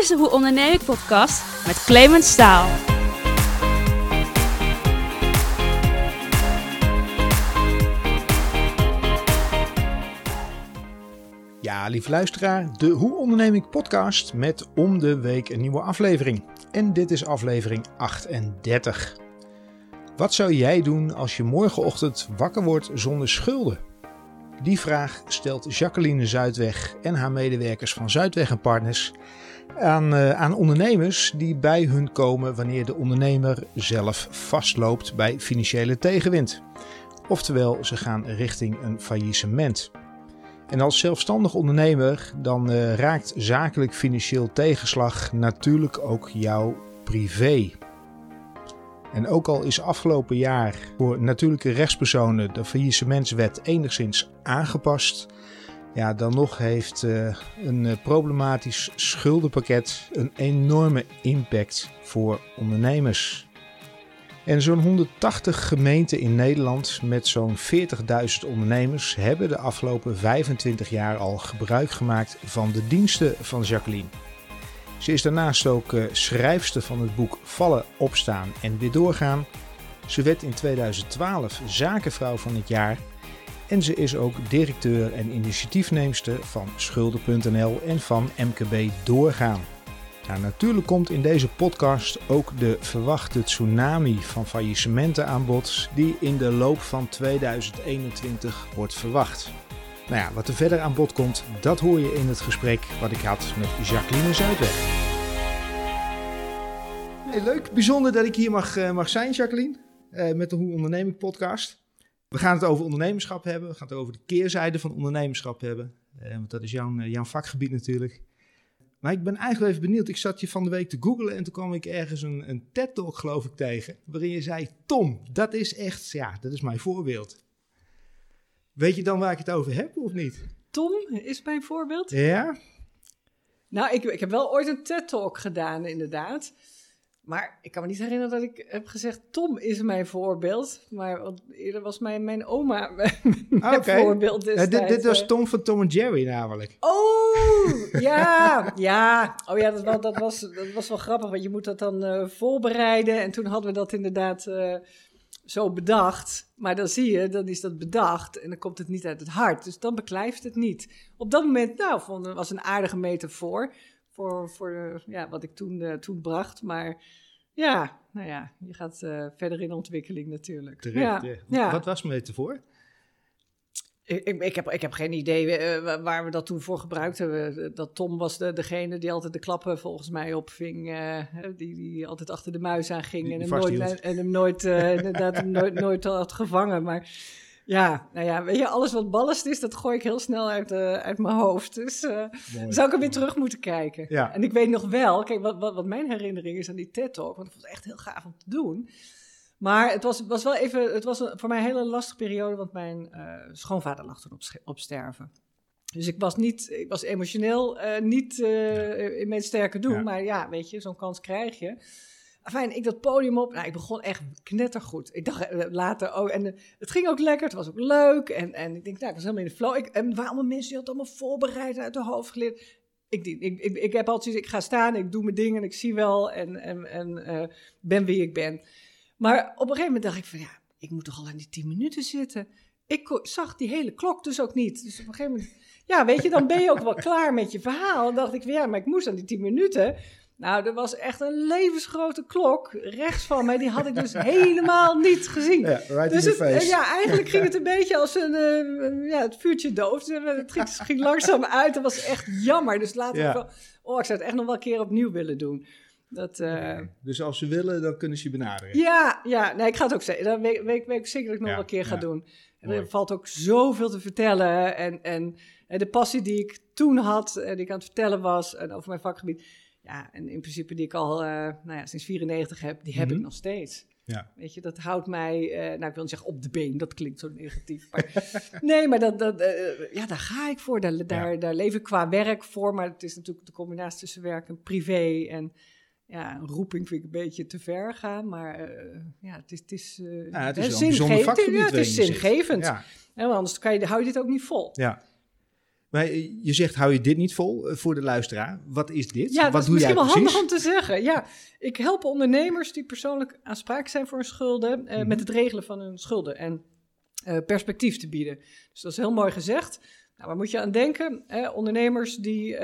is de Hoe Onderneem ik podcast met Clemens Staal. Ja, lieve luisteraar, de Hoe Onderneem ik podcast met om de week een nieuwe aflevering. En dit is aflevering 38. Wat zou jij doen als je morgenochtend wakker wordt zonder schulden? Die vraag stelt Jacqueline Zuidweg en haar medewerkers van Zuidweg en Partners aan, uh, aan ondernemers die bij hun komen wanneer de ondernemer zelf vastloopt bij financiële tegenwind. Oftewel, ze gaan richting een faillissement. En als zelfstandig ondernemer dan uh, raakt zakelijk financieel tegenslag natuurlijk ook jouw privé. En ook al is afgelopen jaar voor natuurlijke rechtspersonen de faillissementswet enigszins aangepast, ja, dan nog heeft uh, een uh, problematisch schuldenpakket een enorme impact voor ondernemers. En zo'n 180 gemeenten in Nederland met zo'n 40.000 ondernemers hebben de afgelopen 25 jaar al gebruik gemaakt van de diensten van Jacqueline. Ze is daarnaast ook uh, schrijfster van het boek Vallen, Opstaan en Weer Doorgaan. Ze werd in 2012 zakenvrouw van het jaar en ze is ook directeur en initiatiefneemster van Schulden.nl en van MKB Doorgaan. Nou, natuurlijk komt in deze podcast ook de verwachte tsunami van faillissementen aan bod die in de loop van 2021 wordt verwacht. Nou ja, wat er verder aan bod komt, dat hoor je in het gesprek wat ik had met Jacqueline Zuidweg. Leuk, bijzonder dat ik hier mag, uh, mag zijn, Jacqueline, uh, met de Hoe Onderneming podcast. We gaan het over ondernemerschap hebben, we gaan het over de keerzijde van ondernemerschap hebben, uh, want dat is jouw, jouw vakgebied natuurlijk. Maar ik ben eigenlijk even benieuwd. Ik zat je van de week te googlen en toen kwam ik ergens een, een TED-talk, geloof ik, tegen. Waarin je zei: Tom, dat is echt, ja, dat is mijn voorbeeld. Weet je dan waar ik het over heb of niet? Tom is mijn voorbeeld? Ja. Nou, ik, ik heb wel ooit een TED-talk gedaan, inderdaad. Maar ik kan me niet herinneren dat ik heb gezegd: Tom is mijn voorbeeld. Maar eerder was mijn, mijn oma mijn okay. voorbeeld. Ja, dit, dit was Tom van Tom en Jerry namelijk. Oh, ja, ja. Oh ja, dat, was, dat, was, dat was wel grappig, want je moet dat dan uh, voorbereiden. En toen hadden we dat inderdaad uh, zo bedacht. Maar dan zie je, dan is dat bedacht en dan komt het niet uit het hart. Dus dan beklijft het niet. Op dat moment, nou, vond, was een aardige metafoor voor, voor ja, wat ik toen, uh, toen bracht. Maar ja, nou ja, je gaat uh, verder in ontwikkeling natuurlijk. Terecht, ja. Wat was metafoor? Ik, ik, ik, heb, ik heb geen idee uh, waar we dat toen voor gebruikt hebben. Dat Tom was de, degene die altijd de klappen volgens mij opving. Uh, die, die altijd achter de muis aan ging. En, hem nooit, en hem nooit, uh, inderdaad, nooit, nooit had gevangen. Maar ja, nou ja, weet je, alles wat ballast is, dat gooi ik heel snel uit, uit mijn hoofd. Dus zou ik er weer terug moeten kijken. Ja. En ik weet nog wel, kijk, wat, wat, wat mijn herinnering is aan die TED-talk, want het was echt heel gaaf om te doen. Maar het was, was wel even, het was een, voor mij een hele lastige periode, want mijn uh, schoonvader lag toen op, op, sterven. Dus ik was niet, ik was emotioneel uh, niet uh, in mijn sterke doen, ja. maar ja, weet je, zo'n kans krijg je. Fijn, ik dat podium op. Nou, ik begon echt knettergoed. Ik dacht later, oh, en het ging ook lekker, het was ook leuk. En, en ik denk, nou, ik was helemaal in de flow. Ik, en waren allemaal mensen die hadden allemaal voorbereid uit de hoofd geleerd. Ik, ik, ik, ik heb altijd, ik ga staan, ik doe mijn dingen, ik zie wel en, en, en ben wie ik ben. Maar op een gegeven moment dacht ik van ja, ik moet toch al aan die tien minuten zitten. Ik zag die hele klok dus ook niet. Dus op een gegeven moment, ja, weet je, dan ben je ook wel klaar met je verhaal. Dan dacht ik van ja, maar ik moest aan die tien minuten. Nou, er was echt een levensgrote klok rechts van mij. Die had ik dus helemaal niet gezien. Ja, right dus in het, face. ja, eigenlijk ging het een beetje als een, uh, ja, het vuurtje doof. Het ging, ging langzaam uit. Dat was echt jammer. Dus later, Ja. wel, oh, ik zou het echt nog wel een keer opnieuw willen doen. Dat, uh, Okay. Dus als ze willen, dan kunnen ze je benaderen. ja, ja, nee, ik ga het ook zeggen. Dat weet, weet, weet ik zeker dat ik nog Ja, wel een keer ga ja. doen. En Mooi. er valt ook zoveel te vertellen. En, en, en de passie die ik toen had, en die ik aan het vertellen was, en over mijn vakgebied. Ja, en in principe die ik al uh, nou ja, sinds 94 heb, die heb Mhm. ik nog steeds. Ja. Weet je, dat houdt mij, uh, nou ik wil niet zeggen op de been, dat klinkt zo negatief. Maar, nee, maar dat, dat, uh, ja, daar ga ik voor. Daar, daar, Ja. daar leef ik qua werk voor. Maar het is natuurlijk de combinatie tussen werk en privé. En ja, een roeping vind ik een beetje te ver gaan. Maar uh, ja, het is, het is, Ja, het is zingevend. Ja, het is zingevend. Ja, want anders kan je, hou je dit ook niet vol. ja. Maar eh, je zegt, hou je dit niet vol eh, voor de luisteraar? Wat is dit? Ja, Wat dat is doe jij misschien wel precies? handig om te zeggen. Ja, ik help ondernemers die persoonlijk aansprakelijk zijn voor hun schulden eh, Mhm. met het regelen van hun schulden en perspectief te bieden. Dus dat is heel mooi gezegd. Nou, waar moet je aan denken? Eh, ondernemers die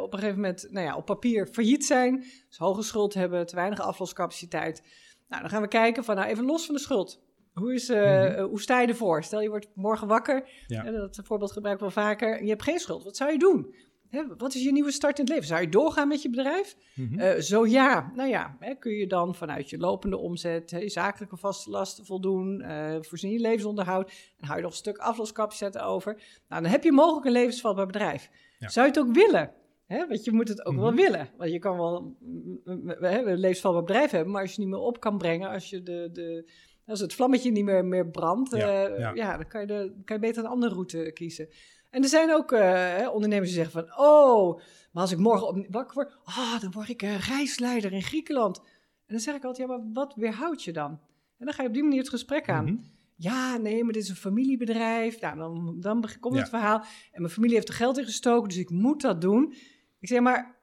op een gegeven moment nou ja, op papier failliet zijn, dus hoge schuld hebben, te weinig afloscapaciteit. Nou, dan gaan we kijken van, nou even los van de schuld. Hoe, is, eh, Mhm. eh, hoe sta je ervoor? Stel je wordt morgen wakker, Ja. dat voorbeeld gebruik ik wel vaker, je hebt geen schuld. Wat zou je doen? Hè, wat is je nieuwe start in het leven? Zou je doorgaan met je bedrijf? Eh, zo ja, nou ja, hè, kun je dan vanuit je lopende omzet, hè, je zakelijke vaste lasten voldoen, voorzien je levensonderhoud en hou je nog een stuk afloscapaciteit over. Nou, dan heb je mogelijk een levensvatbaar bedrijf. Ja. Zou je het ook willen? Hè? Want je moet het ook wel Mhm. willen. Want je kan wel mm, mm, hè, een levensvatbaar bedrijf hebben, maar als je het niet meer op kan brengen, als, je de, de, als het vlammetje niet meer, meer brandt, Ja, eh, ja. ja, dan kan je, de, kan je beter een andere route kiezen. En er zijn ook eh, ondernemers die zeggen van, oh, maar als ik morgen op, wakker word, ah, dan word ik een reisleider in Griekenland. En dan zeg ik altijd, ja, maar wat weerhoudt je dan? En dan ga je op die manier het gesprek aan. Mhm. Ja, nee, maar dit is een familiebedrijf. Nou, dan, dan komt Ja. het verhaal. En mijn familie heeft er geld in gestoken, dus ik moet dat doen. Ik zeg, maar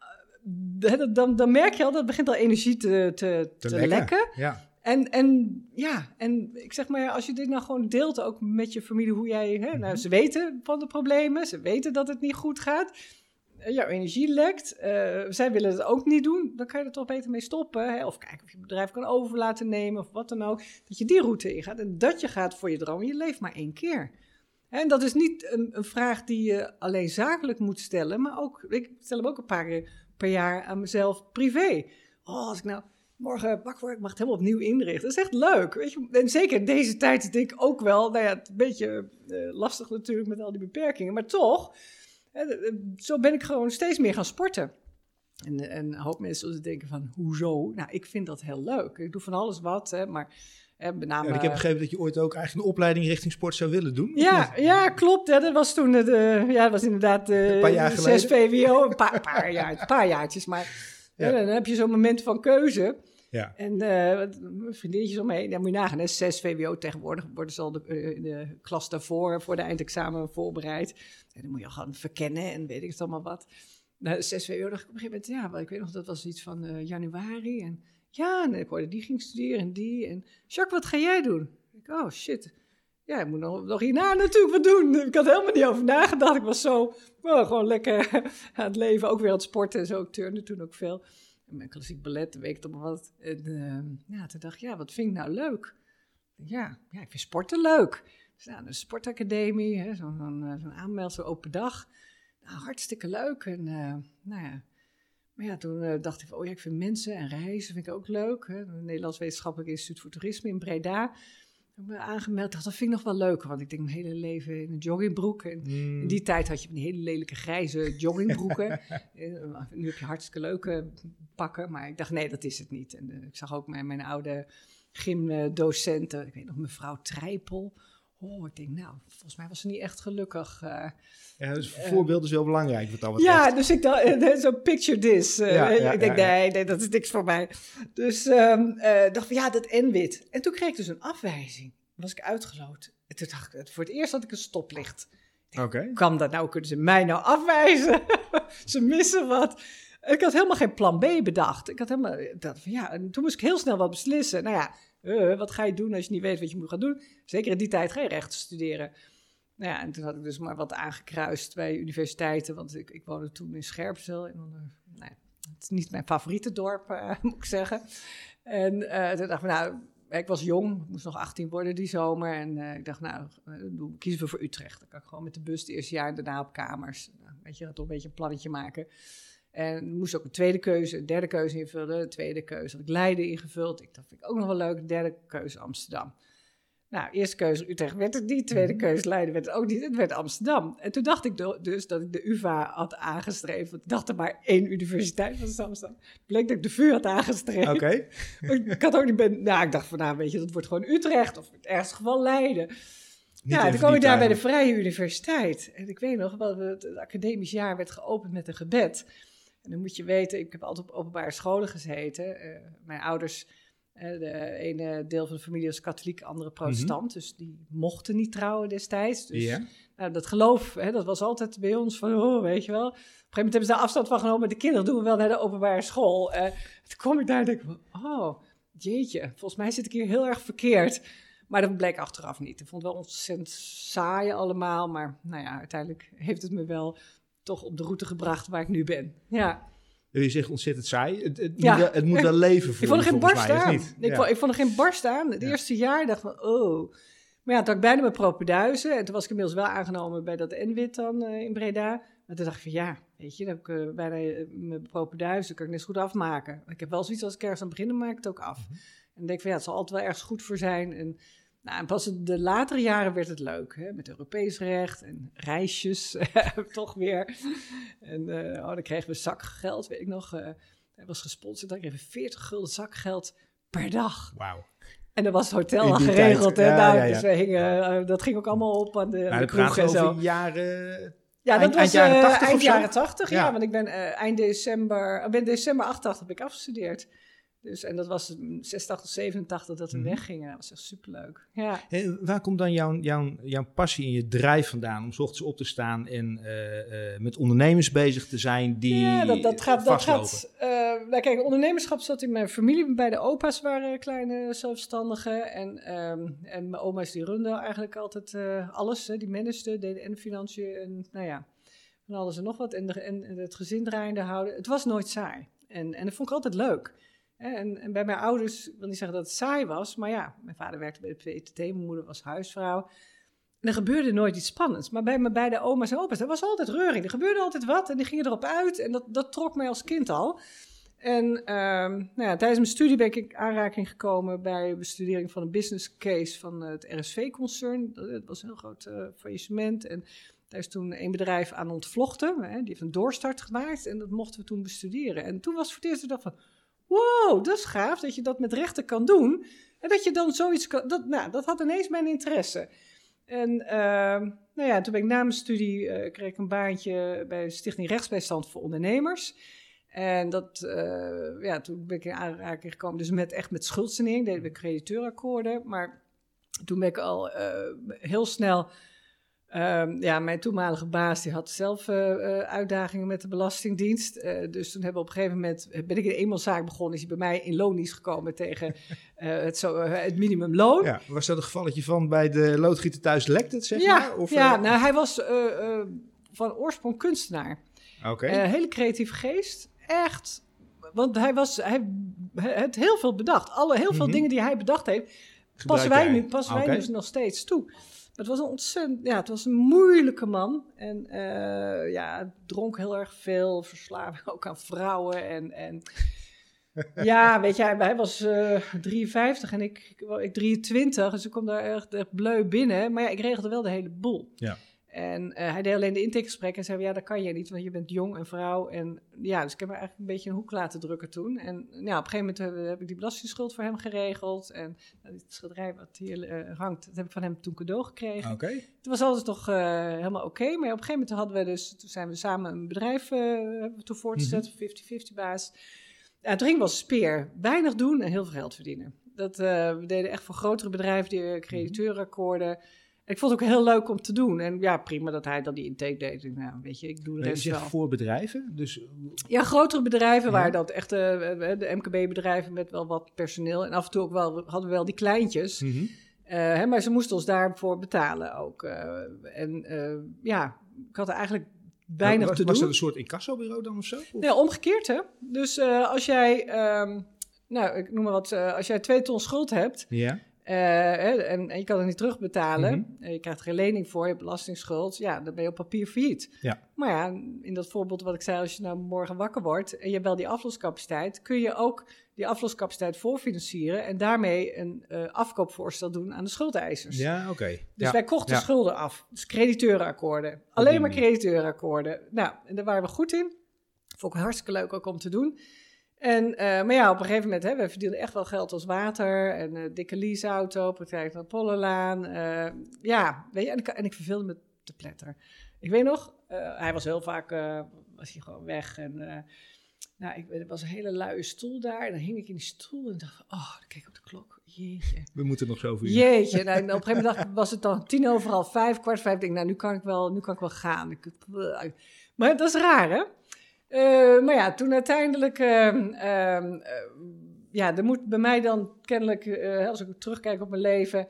eh, dan, dan, dan merk je al, dat begint al energie te, te, Te te lekken. lekken. Ja. En, en ja, en ik zeg maar, als je dit nou gewoon deelt ook met je familie, hoe jij, hè, nou, ze weten van de problemen, ze weten dat het niet goed gaat, eh, jouw energie lekt, eh, zij willen het ook niet doen, dan kan je er toch beter mee stoppen. Hè? Of kijken of je bedrijf kan over laten nemen of wat dan ook. Dat je die route ingaat en dat je gaat voor je droom. Je leeft maar één keer. En dat is niet een, een vraag die je alleen zakelijk moet stellen, maar ook, ik stel hem ook een paar keer per jaar aan mezelf privé. Oh, als ik nou morgen ik mag het helemaal opnieuw inrichten. Dat is echt leuk. Weet je? En zeker in deze tijd denk ik ook wel, nou ja, het een beetje eh, lastig natuurlijk met al die beperkingen, maar toch, eh, zo ben ik gewoon steeds meer gaan sporten. En, en een hoop mensen zullen denken van, hoezo? Nou, ik vind dat heel leuk. Ik doe van alles wat, hè, maar hè. En ik heb begrepen dat je ooit ook eigenlijk een opleiding richting sport zou willen doen. Ja, ja, klopt. Hè. Dat was toen, de, ja, dat was inderdaad Een de paar jaar 6 VWO. Een paar, paar, jaar, een paar jaartjes, maar Ja. dan heb je zo'n moment van keuze. Ja. En eh, wat- mijn vriendinnetjes omheen, dan moet je nagaan, hè, 6 VWO tegenwoordig worden ze al de, eh, de klas daarvoor, voor de eindexamen voorbereid. En dan moet je al gaan verkennen en weet ik het allemaal wat. Nou, 6 VWO dacht ik op een gegeven moment, ja, ik weet nog, dat was iets van eh, januari. En ja, en ik hoorde die ging studeren en die. En Jacques, wat ga jij doen? Ik, oh shit. Ja, ik moet nog, nog hierna natuurlijk wat doen. Ik had helemaal niet over nagedacht. Ik was zo oh, gewoon lekker aan het leven. Ook weer aan het sporten en zo. Ik turnde toen ook veel. Mijn klassiek ballet, weet ik toch wat. En eh, ja, toen dacht ik, ja, wat vind ik nou leuk? Ja, ja ik vind sporten leuk. Dus nou, de sportacademie, zo'n zo'n eh, zo'n aanmeld, open dag. Nou, hartstikke leuk. En eh, nou ja, maar ja, toen eh, dacht ik van, oh ja, ik vind mensen en reizen vind ik ook leuk. Hè. Het Nederlands Wetenschappelijk Instituut voor Toerisme in Breda. Ik ben aangemeld, dacht, dat vind ik nog wel leuker. Want ik denk mijn hele leven in een joggingbroek. En Mm. in die tijd had je die hele lelijke grijze joggingbroeken. Eh, nu heb je hartstikke leuke pakken, maar ik dacht, nee, dat is het niet. En eh, ik zag ook mijn, mijn oude gymdocenten, ik weet nog, mevrouw Trijpel. Oh, ik denk, nou, volgens mij was ze niet echt gelukkig. eh. Ja, dus voorbeeld is wel belangrijk wat dat betreft. Ja, dus ik dacht, eh, zo picture this. eh, Ja, ja, ik denk, nee, nee, dat is niks voor mij. Dus eh, dacht van, ja, dat en wit. En toen kreeg ik dus een afwijzing. Dan was ik uitgeloot. En toen dacht ik, voor het eerst had ik een stoplicht. Oké. Hoe kan dat nou? Kunnen ze mij nou afwijzen? ze missen wat. Ik had helemaal geen plan B bedacht. Ik had helemaal, dacht van ja, en toen moest ik heel snel wat beslissen. Nou ja, eh, wat ga je doen als je niet weet wat je moet gaan doen? Zeker in die tijd je recht studeren. Nou ja, en toen had ik dus maar wat aangekruist bij universiteiten, want ik, ik woonde toen in Scherpenzeel. In een, nou het is niet mijn favoriete dorp, eh, moet ik zeggen. En eh, toen dacht ik, nou, ik was jong, moest nog 18 worden die zomer. En eh, ik dacht, nou, eh, kiezen we voor Utrecht. Dan kan ik gewoon met de bus het eerste jaar en daarna op kamers. Nou, weet je, toch een beetje een plannetje maken. En moest ook een tweede keuze, een derde keuze invullen. De tweede keuze had ik Leiden ingevuld. Ik dacht, vind ik ook nog wel leuk. De derde keuze Amsterdam. Nou, eerste keuze Utrecht werd het niet. Tweede keuze Leiden werd het ook niet. Het werd Amsterdam. En toen dacht ik dus dat ik de UvA had aangestreefd. Want ik dacht er maar één universiteit was Amsterdam. Bleek dat ik de VU had aangestreefd. Oké. Ik had ook niet ben. Nou, ik dacht van, nou, weet je, dat wordt gewoon Utrecht of in het ergste geval Leiden. Niet ja, toen kwam ik daar bij de. Vrije Universiteit. En ik weet nog, wel, het academisch jaar werd geopend met een gebed. En dan moet je weten, ik heb altijd op openbare scholen gezeten. Eh, mijn ouders Eh, de ene deel van de familie was katholiek, andere protestant. Dus die mochten niet trouwen destijds. Dus nou, dat geloof, hè, dat was altijd bij ons van, oh, weet je wel. Op een gegeven moment hebben ze daar afstand van genomen. De kinderen doen we wel naar de openbare school. Eh, toen kom ik daar en denk ik, oh, jeetje. Volgens mij zit ik hier heel erg verkeerd. Maar dat bleek achteraf niet. Ik vond het wel ontzettend saai allemaal. Maar nou ja, uiteindelijk heeft het me wel toch op de route gebracht waar ik nu ben. Ja. Je zegt ontzettend saai. Het, het, Ja. moet, wel, het moet wel leven voor Ik vond er geen barst mij, aan. Ik, Ja. vond, ik vond er geen barst aan. Het Ja. eerste jaar dacht ik van, oh. Maar ja, toen had ik bijna mijn propenduizen. En toen was ik inmiddels wel aangenomen bij dat NWIT dan eh, in Breda. Maar toen dacht ik van, ja, weet je, dan heb ik eh, bijna eh, mijn propenduizen. kan ik net zo goed afmaken. Ik heb wel zoiets als ik ergens aan begin, dan maak ik het ook af. Mhm. En dan denk ik van, ja, het zal altijd wel ergens goed voor zijn. En, nou, en pas de latere jaren werd het leuk. Hè? Met Europees recht en reisjes, toch weer. En eh, oh, dan kregen we zakgeld, weet ik nog. eh hij was gesponsord, dan kregen we 40 gulden zakgeld per dag. Wauw. En dan was het hotel In al geregeld. Hè? ja, Nou, ja, ja. Dus we hingen, eh, dat ging ook allemaal op aan de, kroeg en zo. over jaren... Ja, dat eind- was eind jaren eh, 80 of eind jaren 80, ja. Want ik ben eind december, ik ben december 88 heb ik afgestudeerd. Dus, en dat was mm, 86, 87 dat we Mhm. weggingen. Dat was echt superleuk. Ja. Hé, waar komt dan jouw, jouw, jouw passie en je drijf vandaan om 's ochtends op te staan en eh, eh, met ondernemers bezig te zijn die Ja, dat, dat gaat. Dat gaat eh, nou, kijk, ondernemerschap zat in mijn familie. Beide opa's waren kleine zelfstandigen. En, ehm, en mijn oma's die runden eigenlijk altijd eh, alles. Hè, die manageden, deden en financiën en nou ja, van alles en nog wat. En, de, en het gezin draaiende houden. Het was nooit saai. En, en dat vond ik altijd leuk. En, en bij mijn ouders, wil niet zeggen dat het saai was, maar ja, mijn vader werkte bij de PTT, mijn moeder was huisvrouw. En er gebeurde nooit iets spannends. Maar bij mijn beide oma's en opa's, er was altijd reuring. Er gebeurde altijd wat en die gingen erop uit. En dat, dat trok mij als kind al. En ehm, nou ja, tijdens mijn studie ben ik in aanraking gekomen bij bestudering van een business case van het RSV-concern. Dat, was een heel groot eh, faillissement. En daar is toen een bedrijf aan ontvlochten. Hè, die heeft een doorstart gemaakt en dat mochten we toen bestuderen. En toen was het voor het eerst dacht van, wow, dat is gaaf dat je dat met rechten kan doen. En dat je dan zoiets kan, dat, nou, dat had ineens mijn interesse. En ehm, nou ja, toen ben ik na mijn studie, eh, kreeg ik een baantje bij Stichting Rechtsbijstand voor Ondernemers. En dat, eh, ja, toen ben ik in aanraking gekomen, dus met, echt met schuldsanering, deden we crediteurakkoorden. Maar toen ben ik al eh, heel snel, ehm, ja, mijn toenmalige baas, die had zelf eh, eh, uitdagingen met de Belastingdienst. Eh, dus toen hebben we op een gegeven moment, ben ik in een eenmanszaak begonnen, is hij bij mij in loondienst gekomen tegen het, zo, het minimumloon. Ja, was dat een gevalletje van bij de loodgieter thuis lekt het, zeg ja, maar? Of, ja nou, hij was van oorsprong kunstenaar. Oké. Hele creatieve geest. Echt. Want hij, was, hij, hij had heel veel bedacht. Alle, heel veel Mhm. dingen die hij bedacht heeft, Gebruik passen wij, jij? nu, passen wij dus nog steeds toe. Het was een ontzettend, ja, het was een moeilijke man. En eh, ja, dronk heel erg veel, verslaving ook aan vrouwen. En, en ja, weet je, hij, hij was eh 53 en ik, ik, ik 23, dus ik kom daar echt, echt bleu binnen. Maar ja, ik regelde wel de hele boel. Ja. En eh, hij deed alleen de intakegesprekken en zei, ja, dat kan je niet, want je bent jong en vrouw. En ja, dus ik heb me eigenlijk een beetje een hoek laten drukken toen. En ja, op een gegeven moment heb, heb ik die belastingsschuld voor hem geregeld. En nou, dit schilderij wat hier eh, hangt, dat heb ik van hem toen cadeau gekregen. Oké. Het was alles toch eh, helemaal oké. Maar op een gegeven moment hadden we dus, toen zijn we samen een bedrijf hebben we toen voortgezet, 50-50 baas. Ja, het ging wel speer. Weinig doen en heel veel geld verdienen. Dat, eh, we deden echt voor grotere bedrijven, die crediteurakkoorden. Ik vond het ook heel leuk om te doen. En ja, prima dat hij dan die intake deed. Nou, weet je, ik doe de rest wel. voor bedrijven, dus Ja, grotere bedrijven Ja. waren dat echt eh, de MKB-bedrijven met wel wat personeel. En af en toe ook wel, hadden we wel die kleintjes. mhm. Eh, hè, maar ze moesten ons daarvoor betalen ook. eh, en eh, ja, ik had er eigenlijk weinig was, te was doen. dat een soort incassobureau dan of zo? Of- Nee, omgekeerd hè. Dus eh, als jij, ehm, nou ik noem maar wat, eh, als jij twee ton schuld hebt Ja. Eh, en, en je kan het niet terugbetalen, Mhm. je krijgt geen lening voor, je hebt belastingsschuld, ja, dan ben je op papier failliet. Ja. Maar ja, in dat voorbeeld wat ik zei, als je nou morgen wakker wordt en je hebt wel die afloscapaciteit, kun je ook die afloscapaciteit voorfinancieren en daarmee een eh, afkoopvoorstel doen aan de schuldeisers. Ja, oké. Dus ja. wij kochten ja. schulden af. Dus crediteurenakkoorden. Alleen maar crediteurenakkoorden. Nou, en daar waren we goed in. Vond ik hartstikke leuk ook om te doen. En, eh, maar ja, op een gegeven moment, hè, we verdienden echt wel geld als water. En eh dikke leaseauto, praktijk naar Pollenlaan. eh, ja, weet je, en ik, en ik verveelde me te pletter. Ik weet nog, hij was heel vaak, was hij gewoon weg. En, nou, ik, er was een hele luie stoel daar. En dan hing ik in die stoel en dacht, oh, dan keek ik op de klok. Jeetje. We moeten nog zoveel uur. Jeetje. Nou, en op een gegeven moment dacht was het dan tien over half vijf, kwart vijf. Ik denk, nou, nu kan ik wel, nu kan ik wel gaan. Ik, maar dat is raar, hè? Eh, maar ja, toen uiteindelijk... eh, ja, er moet bij mij dan kennelijk, eh, als ik terugkijk op mijn leven,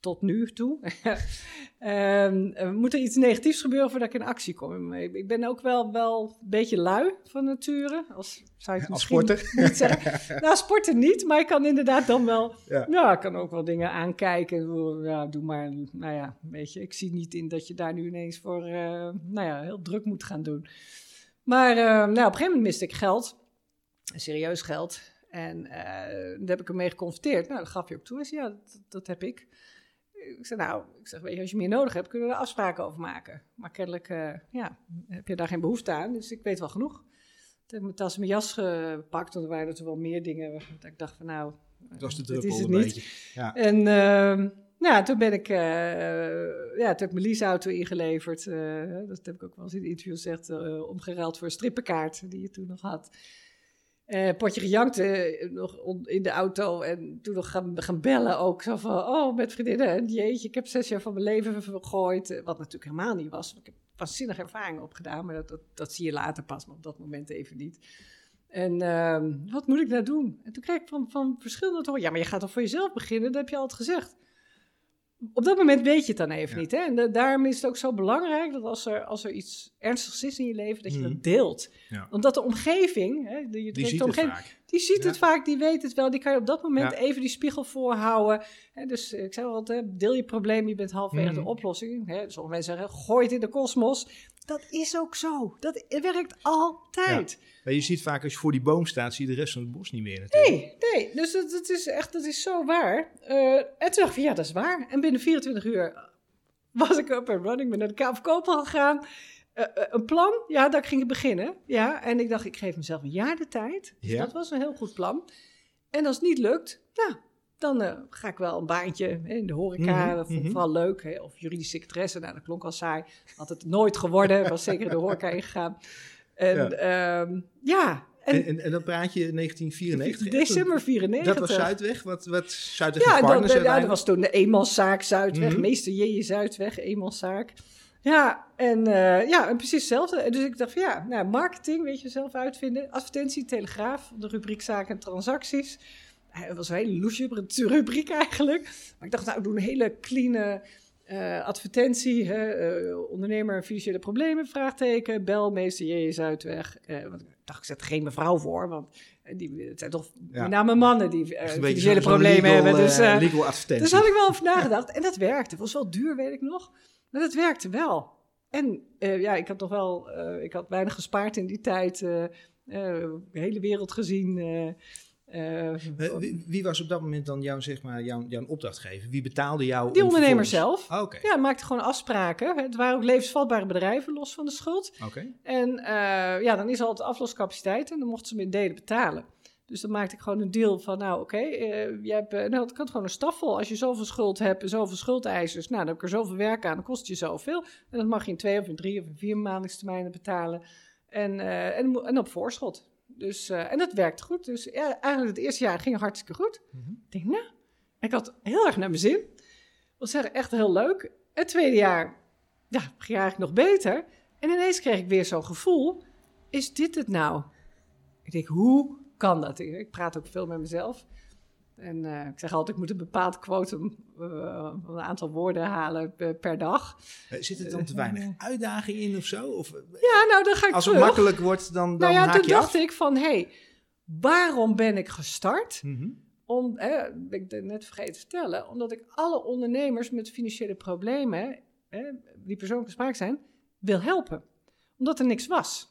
tot nu toe, Ehm, moet er iets negatiefs gebeuren voordat ik in actie kom. Ik ben ook wel, wel een beetje lui van nature. Als, zou je het Als sporter? niet zeggen. nou, sporten niet, maar ik kan inderdaad dan wel... Ja. Ik kan ook wel dingen aankijken. Ja, doe maar, nou ja, weet je. Ik zie niet in dat je daar nu ineens voor, nou ja, heel druk moet gaan doen. Maar eh, nou, op een gegeven moment miste ik geld. Serieus geld. En eh, daar heb ik hem mee geconfronteerd. Nou, dat gaf je ook toe. Zei, ja, dat, dat heb ik. Ik zei, nou, ik zeg, weet je, als je meer nodig hebt, kunnen we er afspraken over maken. Maar kennelijk, eh, ja, heb je daar geen behoefte aan. Dus ik weet wel genoeg. Toen heb ik mijn tas en mijn jas gepakt. Want er waren er wel meer dingen. Dat ik dacht van, nou, Dat was de druppel is het een niet. beetje. Ja. En ehm, nou, toen ben ik, eh, ja, toen heb ik mijn leaseauto ingeleverd. eh, dat heb ik ook wel eens in interview gezegd, eh, omgeruild voor een strippenkaart die je toen nog had. Potje gejankt nog in de auto en toen nog gaan, bellen ook. Zo van, oh, met vriendinnen, en jeetje, ik heb zes jaar van mijn leven vergooid. Wat natuurlijk helemaal niet was, ik heb waanzinnige ervaringen opgedaan. Maar dat, dat, zie je later pas, maar op dat moment even niet. En ehm, wat moet ik nou doen? En toen kreeg ik van, van verschillende horen, ja, maar je gaat toch voor jezelf beginnen? Dat heb je altijd gezegd. Op dat moment weet je het dan even Ja. niet. Hè? En da- daarom is het ook zo belangrijk dat als er, als er iets ernstigs is in je leven, dat je Mhm. dat deelt. Ja. omdat de omgeving, hè, de, je Die directe ziet het omgeving. Die ziet het vaak, die weet het wel. Die kan je op dat moment even die spiegel voorhouden. Dus eh, ik zei al altijd, deel je probleem, je bent halverwege Mhm. de oplossing. Hè, sommige mensen zeggen, gooi het in de kosmos. Dat is ook zo. Dat werkt altijd. Maar je ziet vaak als je voor die boom staat, zie je de rest van het bos niet meer natuurlijk. Nee, nee. Dus dat, dat is echt, dat is zo waar. Eh, en toen dacht ik ja, dat is waar. En binnen 24 uur was ik up and running. ben naar de Koopman gegaan. Eh, eh, een plan, ja, daar ging ik beginnen. Ja, en ik dacht, ik geef mezelf een jaar de tijd. Dus Ja. dat was een heel goed plan. En als het niet lukt, nou, dan eh, ga ik wel een baantje hè, in de horeca. Mhm, Dat vond ik mhm. vooral leuk. Hè, of juridische secretaresse, nou, dat klonk al saai. Had het nooit geworden. Was zeker in de horeca ingegaan. En Ja. ja, ja en, En, dan praat je 1994. echt? december 94. Dat was Zuidweg? Wat, wat Zuidweg Ja, en dat, Partners ja, dat was toen de eenmanszaak Zuidweg. Mhm. Meester J.J. Zuidweg, eenmanszaak. Ja, en, eh, ja, en precies hetzelfde. Dus ik dacht van ja, nou, marketing, weet je, zelf uitvinden. Advertentie, telegraaf, de rubriek zaken en transacties. Het was een hele loesje rubriek eigenlijk. Maar ik dacht, nou, ik doe een hele clean eh, advertentie. Hè, eh, ondernemer, financiële problemen, vraagteken. Bel, meester J.J. Zuidweg. Want ik dacht, ik zet geen mevrouw voor, want die, het zijn toch Ja. met name mannen die financiële problemen legal, hebben. Dus, eh, legal advertentie. dus had ik wel over nagedacht. En dat werkte. Het was wel duur, weet ik nog. Maar dat werkte wel. En eh, ja, ik had toch wel... eh, ik had weinig gespaard in die tijd. eh, de hele wereld gezien. Wie, wie was op dat moment dan jouw, zeg maar, jouw, jouw opdrachtgever? Wie betaalde jou? die ondernemer vervolgens- zelf. Ah, Ja, maakte gewoon afspraken. Het waren ook levensvatbare bedrijven, los van de schuld. oké. En ja, dan is er altijd afloscapaciteit en dan mochten ze me in delen betalen. Dus dan maakte ik gewoon een deal van, nou oké, eh, je hebt, eh, nou het kan gewoon een staffel. Als je zoveel schuld hebt en zoveel schuldeisers, nou dan heb ik er zoveel werk aan, dan kost het je zoveel. En dat mag je in twee of in drie of in vier maandingstermijnen betalen. En, eh, en, en op voorschot. Dus, eh, en dat werkte goed. Dus ja, eigenlijk het eerste jaar ging hartstikke goed. Mhm. Ik denk, nou, ik had heel erg naar mijn zin. Zeggen, echt heel leuk. Het tweede jaar, ja, ging eigenlijk nog beter. En ineens kreeg ik weer zo'n gevoel, is dit het nou? Ik denk, hoe kan dat? Ik praat ook veel met mezelf. En eh, ik zeg altijd, ik moet een bepaald quotum, eh, een aantal woorden halen per, per dag. Eh, Zit er dan te weinig uitdaging in of zo? Of, eh, Ja, nou, dan ga ik als het terug. makkelijk wordt, dan, dan nou ja, haak toen je dacht af? ik van, hé, hey, waarom ben ik gestart? Mhm. Om, hè, ben ik net vergeten te vertellen, omdat ik alle ondernemers met financiële problemen, hè, die persoonlijk gespraakt zijn, wil helpen. Omdat er niks was.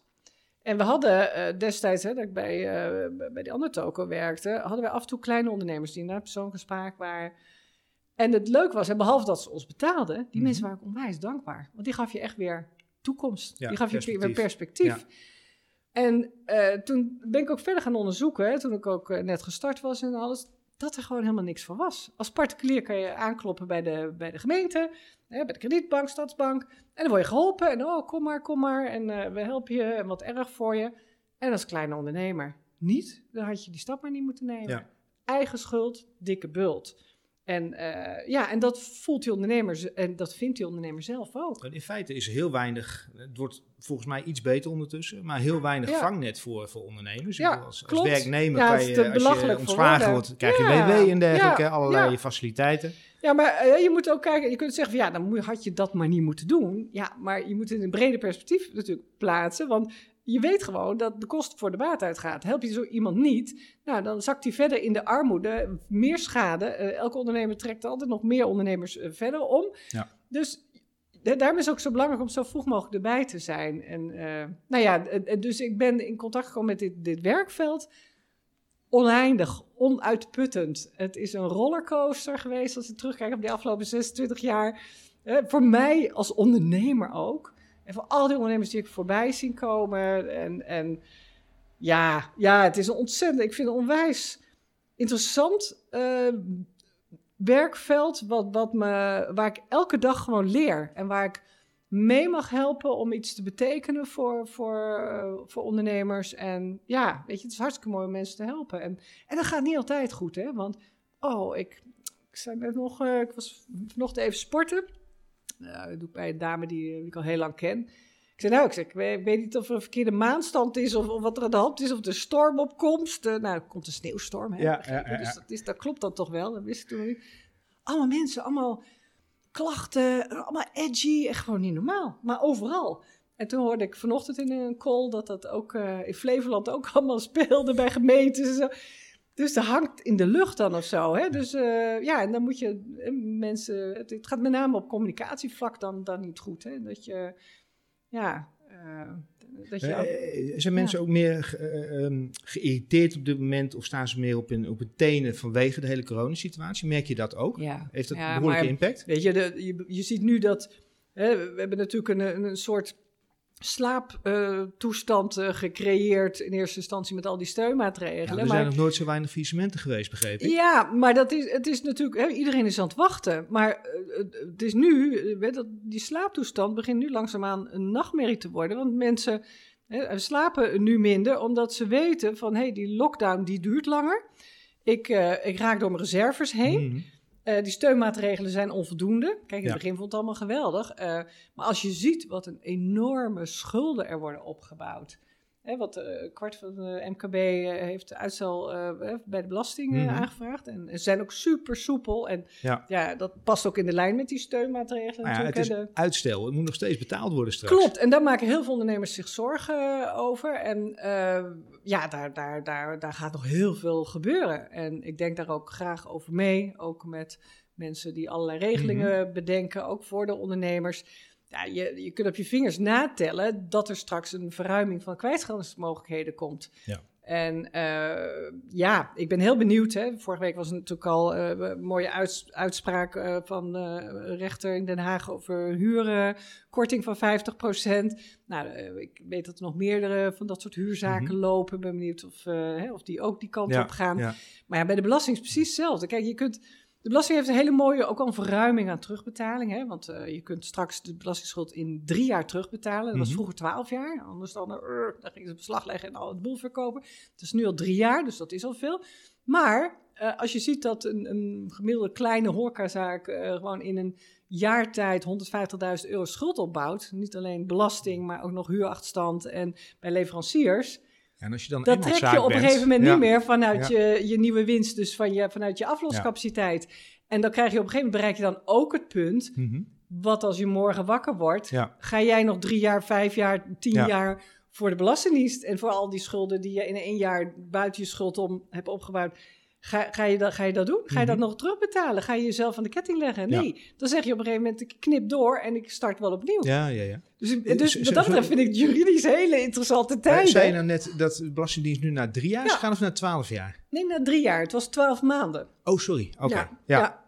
En we hadden eh, destijds, hè, dat ik bij, eh, bij die andere toko werkte, hadden wij af en toe kleine ondernemers die naar persoonlijke spraak waren. En het leuk was, en behalve dat ze ons betaalden, die Mhm. mensen waren ik onwijs dankbaar. Want die gaf je echt weer toekomst. Ja, die gaf je weer perspectief. En eh, toen ben ik ook verder gaan onderzoeken, hè, toen ik ook net gestart was en alles, dat er gewoon helemaal niks voor was. Als particulier kan je aankloppen bij de, bij de gemeente, hè, bij de kredietbank, stadsbank, en dan word je geholpen en oh, kom maar, kom maar, en eh, we helpen je en wat erg voor je. En als kleine ondernemer niet, dan had je die stap maar niet moeten nemen. Ja. Eigen schuld, dikke bult. En, eh, ja, en dat voelt die ondernemer en dat vindt die ondernemer zelf ook. En In feite is er heel weinig, het wordt volgens mij iets beter ondertussen, maar heel weinig Ja. vangnet voor, voor ondernemers. Ja, als, als werknemer Ja, kan je, als je ontslagen wordt, krijg je WW en dergelijke, allerlei faciliteiten. Ja, maar eh, je moet ook kijken, je kunt zeggen van ja, dan had je dat maar niet moeten doen. Ja, maar je moet het in een breder perspectief natuurlijk plaatsen, want je weet gewoon dat de kosten voor de baat uitgaat. Help je zo iemand niet, nou, dan zakt hij verder in de armoede, meer schade. Eh, elke ondernemer trekt altijd nog meer ondernemers eh, verder om. Ja. Dus da- daarom is het ook zo belangrijk om zo vroeg mogelijk erbij te zijn. En eh, nou ja, eh, eh, dus ik ben in contact gekomen met dit, dit werkveld. Oneindig, onuitputtend. Het is een rollercoaster geweest als ik terugkijk op die afgelopen 26 jaar. Eh, voor mij als ondernemer ook. En voor al die ondernemers die ik voorbij zien komen. En, en ja, ja, het is een ontzettend, ik vind het onwijs interessant eh, werkveld. Wat, wat me, waar ik elke dag gewoon leer. En waar ik mee mag helpen om iets te betekenen voor, voor, eh, voor ondernemers. En ja, weet je, het is hartstikke mooi om mensen te helpen. En, en dat gaat niet altijd goed, hè. Want, oh, ik, ik zei net nog, eh, ik was vanochtend even sporten. Nou, dat doe ik bij een dame die, die ik al heel lang ken. Ik zei, nou, ik, zeg, ik, weet, niet of er een verkeerde maanstand is of, of wat er aan de hand is, of er storm opkomst. Eh, nou, er komt een sneeuwstorm, hè, Ja, begrepen. ja, ja, Dus dat, is, dat klopt dan toch wel, dat wist ik toen niet. Allemaal mensen, allemaal klachten, allemaal edgy, echt gewoon niet normaal. Maar overal. En toen hoorde ik vanochtend in een call dat dat ook eh, in Flevoland ook allemaal speelde bij gemeentes en zo. Dus dat hangt in de lucht dan of zo. Hè? Dus eh, ja, en dan moet je eh, mensen. Het, het gaat met name op communicatievlak dan, dan niet goed. Hè? Dat je. Ja. eh, dat je. ook- zijn mensen ook meer ge- eh, ehm, geïrriteerd op dit moment of staan ze meer op hun, op hun tenen vanwege de hele coronasituatie? Merk je dat ook? ja. Heeft dat Ja, behoorlijke maar- impact? Weet je, de, je, je ziet nu dat. Hè, we hebben natuurlijk een, een soort slaaptoestand eh, gecreëerd. In eerste instantie met al die Ja, steunmaatregelen. er maar, zijn nog nooit zo weinig faillissementen geweest, begreep ik. Ja, maar dat is, het is natuurlijk, hè, iedereen is aan het wachten. Maar eh, het- is nu, eh, dat, die slaaptoestand begint nu langzaamaan een nachtmerrie te worden. Want mensen hè, slapen nu minder, omdat ze weten van, hé, hey, die lockdown die duurt langer. Ik, ik raak door mijn reserves heen. Mhm. Eh, die steunmaatregelen zijn onvoldoende. Kijk, in het Ja. begin vond het allemaal geweldig. Eh, maar als je ziet wat een enorme schulden er worden opgebouwd. Hè, wat eh, kwart van de MKB eh, heeft uitstel eh, bij de belasting eh, Mhm. aangevraagd. En ze zijn ook super soepel. En Ja. ja. dat past ook in de lijn met die steunmaatregelen. Nou ja, het is de- uitstel. Het moet nog steeds betaald worden straks. Klopt, en daar maken heel veel ondernemers zich zorgen over. En ja, daar, daar, daar, daar gaat nog heel veel gebeuren. En ik denk daar ook graag over mee. Ook met mensen die allerlei regelingen Mhm. bedenken, ook voor de ondernemers. Ja, je, je kunt op je vingers natellen dat er straks een verruiming van kwijtscheldingsmogelijkheden komt. Ja. En eh, ja, ik ben heel benieuwd. Hè. Vorige week was er natuurlijk al eh, een mooie uits- uitspraak eh, van een rechter in Den Haag over huurkorting van 50%. Nou, ik weet dat er nog meerdere van dat soort huurzaken Mhm. lopen. Ik ben benieuwd of, hè, of die ook die kant Ja, op gaan. ja. Maar ja, bij de belasting is precies hetzelfde. Kijk, je kunt, de belasting heeft een hele mooie, ook al een verruiming aan terugbetaling. Hè? Want eh, je kunt straks de belastingsschuld in drie jaar terugbetalen. Dat was Mhm. vroeger twaalf jaar. Anders dan, eh, dan gingen ze beslag leggen en al het boel verkopen. Het is nu al drie jaar, dus dat is al veel. Maar eh, als je ziet dat een, een gemiddelde kleine horecazaak gewoon in een jaartijd 150.000 euro schuld opbouwt. Niet alleen belasting, maar ook nog huurachterstand en bij leveranciers. En als je dan Dat trek je op een gegeven moment Ja. niet meer vanuit Ja. je, je nieuwe winst, dus van je, vanuit je afloscapaciteit. En dan krijg je op een gegeven moment bereik je dan ook het punt, Mhm. wat als je morgen wakker wordt, ga jij nog drie jaar, vijf jaar, tien Ja. jaar voor de Belastingdienst en voor al die schulden die je in één jaar buiten je schuld om hebt opgebouwd. Ga, ga, je dat, ga je dat doen? Ga je dat Mhm. nog terugbetalen? Ga je jezelf aan de ketting leggen? Ja. Nee. Dan zeg je op een gegeven moment, ik knip door en ik start wel opnieuw. Ja, ja, ja. Dus, Eh, dus wat dat betreft vind ik juridisch hele interessante tijden. Zei je nou net dat de Belastingdienst nu naar drie jaar is Ja. gegaan of naar twaalf jaar? Nee, na drie jaar. Het was twaalf maanden. Oh, sorry. Oké. Ja, Ja. ja.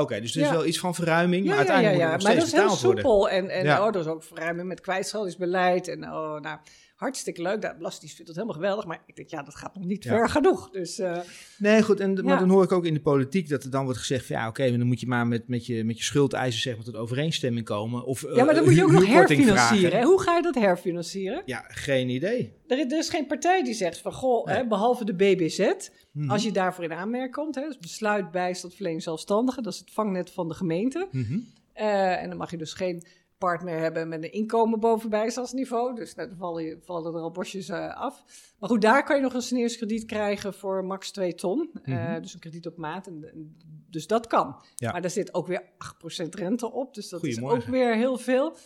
Oké, dus er is Ja. wel iets van verruiming, maar Ja, ja, ja, uiteindelijk ja. moet Maar het dat nog is steeds heel betaald worden. soepel. En, en oh, dat is ook verruiming met kwijtscheldingsbeleid. En oh, nou, hartstikke leuk. De Belastingdienst vindt dat helemaal geweldig. Maar ik denk, ja, dat gaat nog niet Ja. ver genoeg. Dus eh, Nee, goed. En, Ja. Maar dan hoor ik ook in de politiek dat er dan wordt gezegd: van, ja, oké, maar dan moet je maar met, met, je, met je schuldeisen zeg maar, tot overeenstemming komen. Of, ja, maar dan moet je ook nog herfinancieren. hè? Hoe ga je dat herfinancieren? Ja, geen idee. Er, is- er is geen partij die zegt van, goh, Nee. hè, behalve de BBZ, Mhm. als je daarvoor in aanmerking komt, hè, dus besluit bijstand verlening zelfstandigen, dat is het vangnet van de gemeente. Mhm. Eh, en dan mag je dus geen partner hebben met een inkomen boven bijstandsniveau. Dus nou, dan vallen, vallen er al bosjes eh, af. Maar goed, daar kan je nog een sneeuwskrediet krijgen voor max 2 ton. Eh, Mhm. dus een krediet op maat. En, en- dus dat kan. Ja. Maar daar zit ook weer 8% rente op. Dus dat is ook weer heel veel.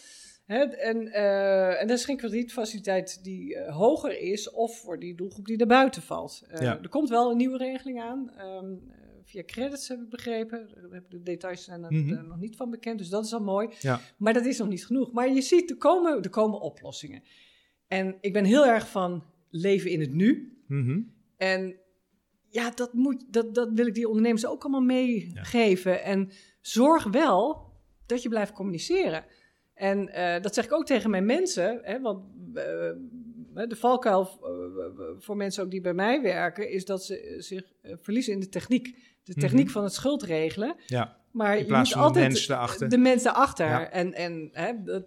Hè, en, eh, en dat is geen kredietfaciliteit die hoger is of voor die doelgroep die daarbuiten valt. Ja. Er komt wel een nieuwe regeling aan. ehm, eh, via credits heb ik begrepen. De details zijn er Mhm. eh, nog niet van bekend, dus dat is al mooi. Ja. Maar dat is nog niet genoeg. Maar je ziet, er komen, er komen oplossingen. En ik ben heel erg van leven in het nu. Mhm. En ja, dat, moet, dat, dat wil ik die ondernemers ook allemaal meegeven. En zorg wel dat je blijft communiceren. En eh, dat zeg ik ook tegen mijn mensen. Hè, want eh, de valkuil eh, voor mensen ook die bij mij werken... is dat ze eh, zich eh, verliezen in de techniek. De techniek Mhm. van het schuldregelen. Ja, Maar in plaats je van moet de altijd mensen erachter. de mensen erachter. Ja. En, en hè, dat,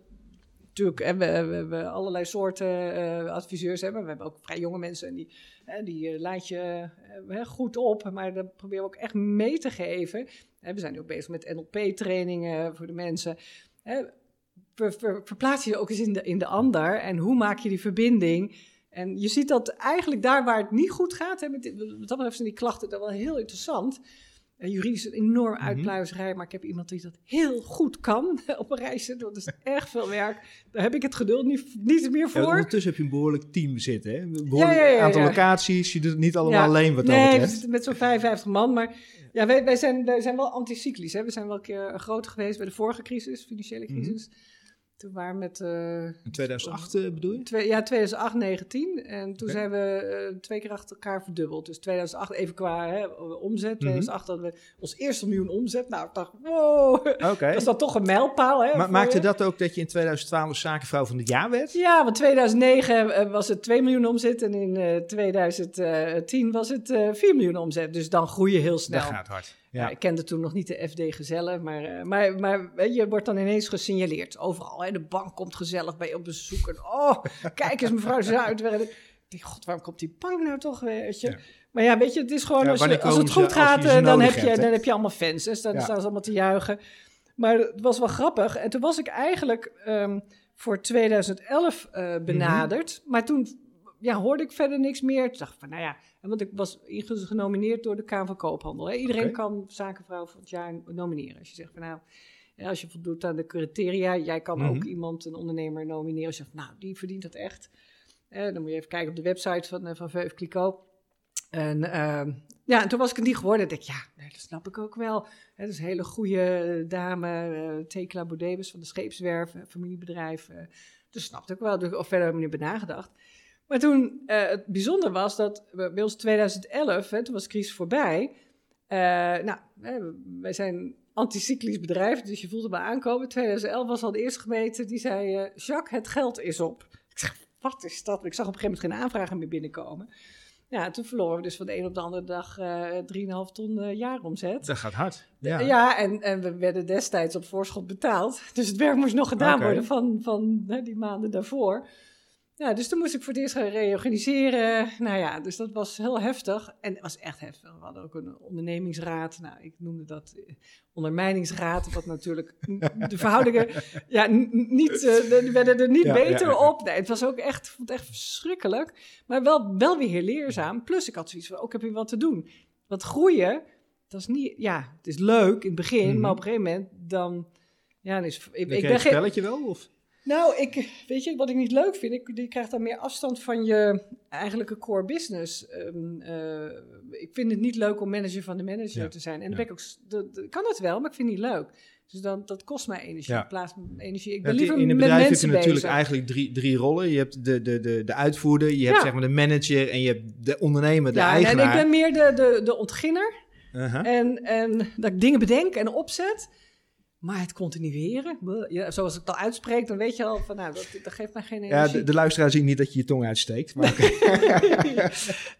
natuurlijk, hè, we, we hebben allerlei soorten eh, adviseurs. Hè, maar we hebben ook vrij jonge mensen en die, hè, die eh, laat je eh, hè, goed op. Maar dat proberen we ook echt mee te geven. Hè, we zijn nu ook bezig met NLP-trainingen voor de mensen. Hè, ver, ver- verplaats je je ook eens in de, in de ander. En hoe maak je die verbinding? En je ziet dat eigenlijk daar waar het niet goed gaat, hè, met, wat dat betreft zijn die klachten dat wel heel interessant. En juridisch een enorm Mhm. uitpluizerij, maar ik heb iemand die dat heel goed kan op een reisje. Dat is erg veel werk. Daar heb ik het geduld niet, niet meer Ja, voor. ondertussen heb je een behoorlijk team zitten. Hè? Een behoorlijk Ja, ja, ja, aantal ja. locaties. Je doet het niet allemaal Ja. alleen wat dat nee, betreft. zitten met zo'n 55 man. Maar ja, wij, wij, zijn, wij zijn wel anticyclisch. Hè. We zijn wel een keer groter geweest bij de vorige crisis, financiële Mhm. crisis. Toen waren we met... eh, In 2008 eh, bedoel je? Twee, ja, 2008, 19. En toen zijn we eh, twee keer achter elkaar verdubbeld. Dus 2008 even qua hè, omzet. Mhm. 2008 hadden we ons eerste miljoen omzet. Nou, ik dacht, wow, Oké. dat is dan toch een mijlpaal. Hè, Ma- voor maakte je. dat ook dat je in 2012 zakenvrouw van het jaar werd? Ja, want 2009 eh, was het 2 miljoen omzet. En in eh, 2010 was het eh 4 miljoen omzet. Dus dan groei je heel snel. Dat gaat hard. Ja. Ja. ik kende toen nog niet de FD Gezellen, maar, eh, maar, maar weet je, wordt dan ineens gesignaleerd. Overal, hè, de bank komt gezellig bij je op bezoek. En, oh, kijk eens mevrouw Zuid. Ik denk, god, waarom komt die bank nou toch weer? Weet je? Ja. Maar ja, weet je, het is gewoon, Ja, als, je, als het goed ze? Gaat, eh, dan, heb je, hebt, dan heb je allemaal fans. Dus dan staan ze allemaal te juichen. Maar het was wel grappig. En toen was ik eigenlijk ehm, voor 2011 eh, Mhm. benaderd. Maar toen ja, hoorde ik verder niks meer. Toen dacht ik van, nou ja, want ik was genomineerd door de Kamer van Koophandel. Hè. Iedereen kan zakenvrouw van het jaar nomineren. Als je zegt van, nou, als je voldoet aan de criteria, jij kan Mhm. ook iemand, een ondernemer, nomineren. Als je zegt, nou, die verdient het echt. Eh, dan moet je even kijken op de website van, eh, van Veuve Clicquot. En ehm, ja, en toen was ik het niet geworden. Ik dacht, ja, nee, dat snap ik ook wel. Hè, dat is een hele goede dame, eh Tekla Bodebus van de Scheepswerf, eh, familiebedrijf. eh dus snapte ik wel. Dus, of verder heb ik niet bij nagedacht. Maar toen, eh, het bijzonder was dat we- bij ons 2011, hè, toen was de crisis voorbij. Eh, nou, wij zijn een anticyclisch bedrijf, dus je voelt het maar aankomen. 2011 was al de eerste gemeente die zei, eh, Jacques, het geld is op. Ik zeg, wat is dat? Ik zag op een gegeven moment geen aanvragen meer binnenkomen. Ja, toen verloren we dus van de een op de andere dag eh 3,5 ton eh, jaaromzet. Dat gaat hard. Ja, Ja. en, en we werden destijds op voorschot betaald. Dus het werk moest nog gedaan worden van, van hè, die maanden daarvoor. Ja, dus toen moest ik voor het eerst gaan reorganiseren. Nou ja, dus dat was heel heftig. En het was echt heftig. We hadden ook een ondernemingsraad. Nou, ik noemde dat eh, ondermijningsraad. Wat natuurlijk de verhoudingen ja, niet, eh, die werden er niet Ja, beter ja, ja. op. Nee, het was ook echt, ik vond het echt verschrikkelijk. Maar wel, wel weer heel leerzaam. Plus ik had zoiets van, ook heb je wat te doen. Want groeien, dat is niet, ja, het is leuk in het begin. Mhm. Maar op een gegeven moment dan... Ja, dan is, ik, Ik ben geen, spelletje wel? Of? Nou, ik, weet je, wat ik niet leuk vind, ik, je krijgt dan meer afstand van je eigenlijke core business. Ehm, eh, ik vind het niet leuk om manager van de manager Ja, te zijn. En dan ja. ben ik ook, dat, dat- kan het wel, maar ik vind het niet leuk. Dus dan, dat kost mij energie. Ja. Plaats energie. Ik Ja, ben liever in een bedrijf heb je natuurlijk bezig. eigenlijk drie, drie rollen. Je hebt de, de, de, de uitvoerder, je hebt Ja. zeg maar de manager en je hebt de ondernemer, de ja, en eigenaar. ik ben meer de, de, de ontginner. Uh-huh. En, en dat ik dingen bedenk en opzet. Maar het continueren, ja, zoals ik het al uitspreek, dan weet je al van, nou, dat, dat geeft mij geen Ja, energie. de, de luisteraar ziet niet dat je je tong uitsteekt. Maar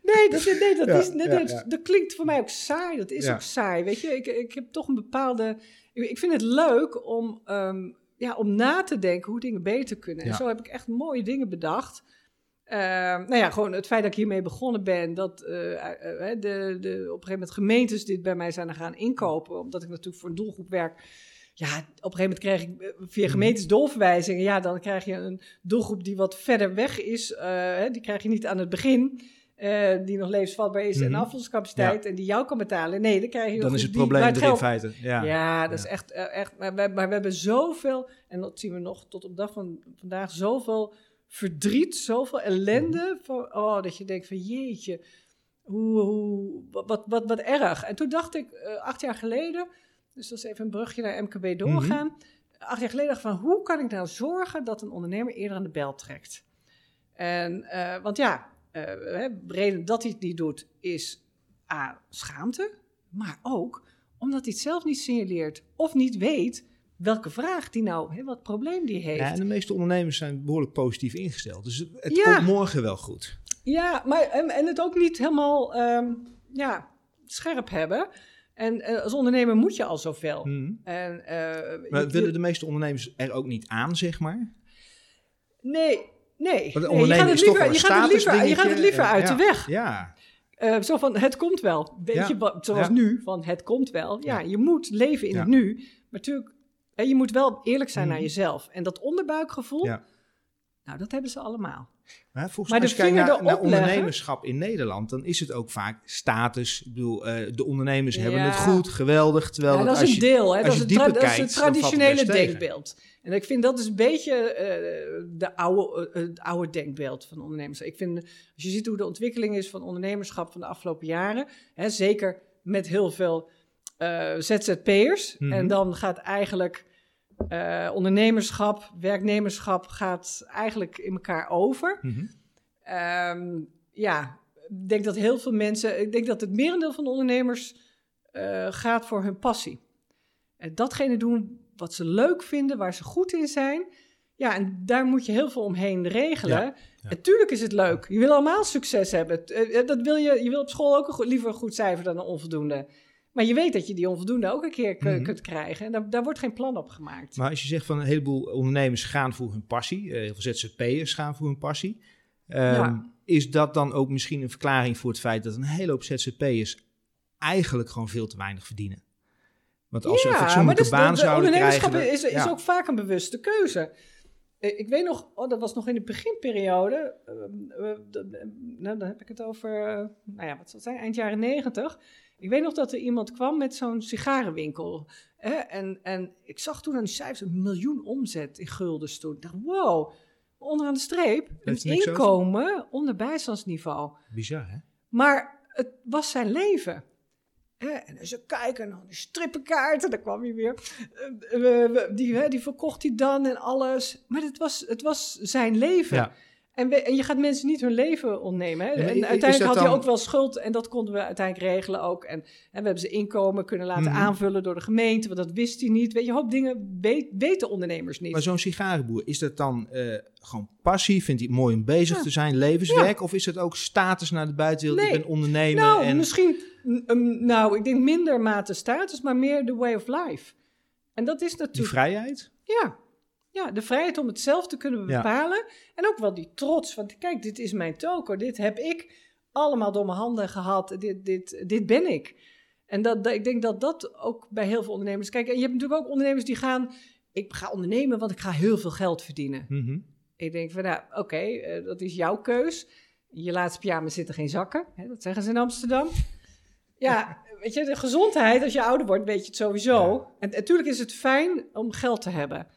nee, dat, nee, dat, Ja, is, nee, ja, dat, ja. dat klinkt voor mij ook saai. Dat is Ja. ook saai. Weet je, ik, ik heb toch een bepaalde. Ik, ik vind het leuk om, ehm, ja, om na te denken hoe dingen beter kunnen. En Ja. zo heb ik echt mooie dingen bedacht. Ehm, nou ja, gewoon het feit dat ik hiermee begonnen ben, dat eh, eh, eh, de, de, op een gegeven moment gemeentes dit bij mij zijn gaan inkopen, omdat ik natuurlijk voor een doelgroep werk. Ja, op een gegeven moment krijg ik eh, via Mhm. gemeentes doorverwijzingen. Ja, dan krijg je een doelgroep die wat verder weg is. eh, die krijg je niet aan het begin. eh, die nog levensvatbaar is en Mhm. afvalscapaciteit en die jou kan betalen. Nee, dan krijg je dan is het probleem er in feite. Ja, ja, dat Ja. is echt, echt maar, we, maar we hebben zoveel, en dat zien we nog tot op dag van vandaag, zoveel verdriet, zoveel ellende, Mhm. van, oh, dat je denkt van jeetje, hoe, hoe, wat, wat, wat, wat erg. En toen dacht ik, acht jaar geleden, dus dat is even een brugje naar MKB doorgaan, Mhm. acht jaar geleden dacht ik van, hoe kan ik nou zorgen dat een ondernemer eerder aan de bel trekt? En, eh, want ja, eh, hè, de reden dat hij het niet doet is A, schaamte, maar ook omdat hij het zelf niet signaleert of niet weet welke vraag die nou, hè, wat probleem die heeft. Ja, Ja, en de meeste ondernemers zijn behoorlijk positief ingesteld. Dus het, het Ja. komt morgen wel goed. maar en, en het ook niet helemaal ehm, ja, scherp hebben. En eh, als ondernemer moet je al zoveel. Mhm. En, eh, Maar je- willen de meeste ondernemers er ook niet aan, zeg maar? Nee, nee. Want een nee, je gaat het liever, je gaat het liever, je gaat het liever uit ja, de weg. Ja, Eh, zo van, het komt wel. Weet Ja. je, zoals Ja. nu, van het komt wel. Ja, je moet leven in het nu. Maar natuurlijk, je moet wel eerlijk zijn naar jezelf. En dat onderbuikgevoel, Ja. nou, dat hebben ze allemaal. Maar volgens Maar mij als je kijkt naar, ondernemerschap in Nederland, dan is het ook vaak status. Ik bedoel, eh, de ondernemers hebben het goed, geweldig. Terwijl Ja, dat dat als is een je, deel. Hè? als Dat, is het dat is traditionele denkbeeld. En ik vind dat is een beetje eh, de oude, eh, het oude denkbeeld van ondernemers. Ik vind, als je ziet hoe de ontwikkeling is van ondernemerschap van de afgelopen jaren, hè, zeker met heel veel ZZP'ers. Mhm. En dan gaat eigenlijk eh, ondernemerschap, werknemerschap gaat eigenlijk in elkaar over. Mhm. Ehm, ja, ik denk dat heel veel mensen, ik denk dat het merendeel van de ondernemers eh, gaat voor hun passie. En datgene doen wat ze leuk vinden, waar ze goed in zijn. Ja, en daar moet je heel veel omheen regelen. Ja, ja. En tuurlijk is het leuk. Je wil allemaal succes hebben. Eh, Dat wil je, je wil op school ook een goed- liever een goed cijfer dan een onvoldoende. Maar je weet dat je die onvoldoende ook een keer Mhm. kunt krijgen. En daar, daar wordt geen plan op gemaakt. Maar als je zegt van een heleboel ondernemers gaan voor hun passie, eh, heel veel ZZP'ers gaan voor hun passie. ehm, Ja. Is dat dan ook misschien een verklaring voor het feit dat een hele hoop ZZP'ers eigenlijk gewoon veel te weinig verdienen? Want als ze een fatsoenlijke baan de- de zouden ondernemerschap krijgen... is, is ja. ook vaak een bewuste keuze. Eh, Ik weet nog, oh, dat was nog in de beginperiode. eh, eh, nou, dan heb ik het over, nou ja, wat zal het zijn, eind jaren negentig. Ik weet nog dat er iemand kwam met zo'n sigarenwinkel. Hè? En, en ik zag toen aan die cijfers een miljoen omzet in guldens toen. Ik dacht, wow, onderaan de streep, een over? inkomen onder bijstandsniveau. Bizar, hè? Maar het was zijn leven. Hè, en ze kijken naar die strippenkaarten, daar kwam hij weer. Eh, eh, die, hè, die verkocht hij dan en alles. Maar het was, het was zijn leven. Ja. En, we- en je gaat mensen niet hun leven ontnemen. Hè? Ja, en uiteindelijk dat had hij ook wel schuld en dat konden we uiteindelijk regelen ook. En, en we hebben zijn inkomen kunnen laten Mhm. aanvullen door de gemeente, want dat wist hij niet. Weet je, een hoop dingen weet, weten ondernemers niet. Maar zo'n sigarenboer, is dat dan eh, gewoon passie? Vindt hij het mooi om bezig Ja. te zijn, levenswerk? Of is het ook status naar de buitenwereld? Nee. Ik ben ondernemer Nou, en... misschien, mm, mm, nou, ik denk minder mate status, maar meer de way of life. En dat is Die natuurlijk, vrijheid? ja, ja, de vrijheid om het zelf te kunnen Ja. bepalen. En ook wel die trots, van kijk, dit is mijn toko, dit heb ik allemaal door mijn handen gehad, dit, dit, dit ben ik. En dat, dat- ik denk dat dat ook bij heel veel ondernemers, kijk, en je hebt natuurlijk ook ondernemers die gaan, ik ga ondernemen, want ik ga heel veel geld verdienen. Mhm. Ik denk van, nou, oké, eh, dat is jouw keus. Je laatste pyjama zitten geen zakken. Hè, dat zeggen ze in Amsterdam. Ja, weet je, de gezondheid, als je ouder wordt, weet je het sowieso. En natuurlijk is het fijn om geld te hebben.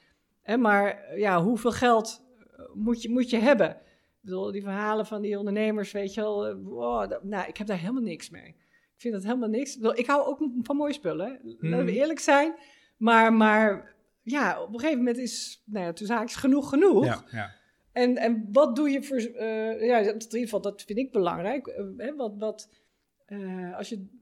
Hè, maar ja, hoeveel geld eh, moet je, moet je hebben? Ik bedoel, die verhalen van die ondernemers, weet je wel. eh, wow, dat- nou, ik heb daar helemaal niks mee. Ik vind dat helemaal niks. Ik, bedoel, ik hou ook van mooie spullen, laten we Mhm. eerlijk zijn. Maar, maar ja, op een gegeven moment is, nou ja, tussen haakjes genoeg genoeg. Ja, ja. En, en wat doe je voor. eh, ja, dat, in ieder geval, dat vind ik belangrijk. hè, wat, wat, als je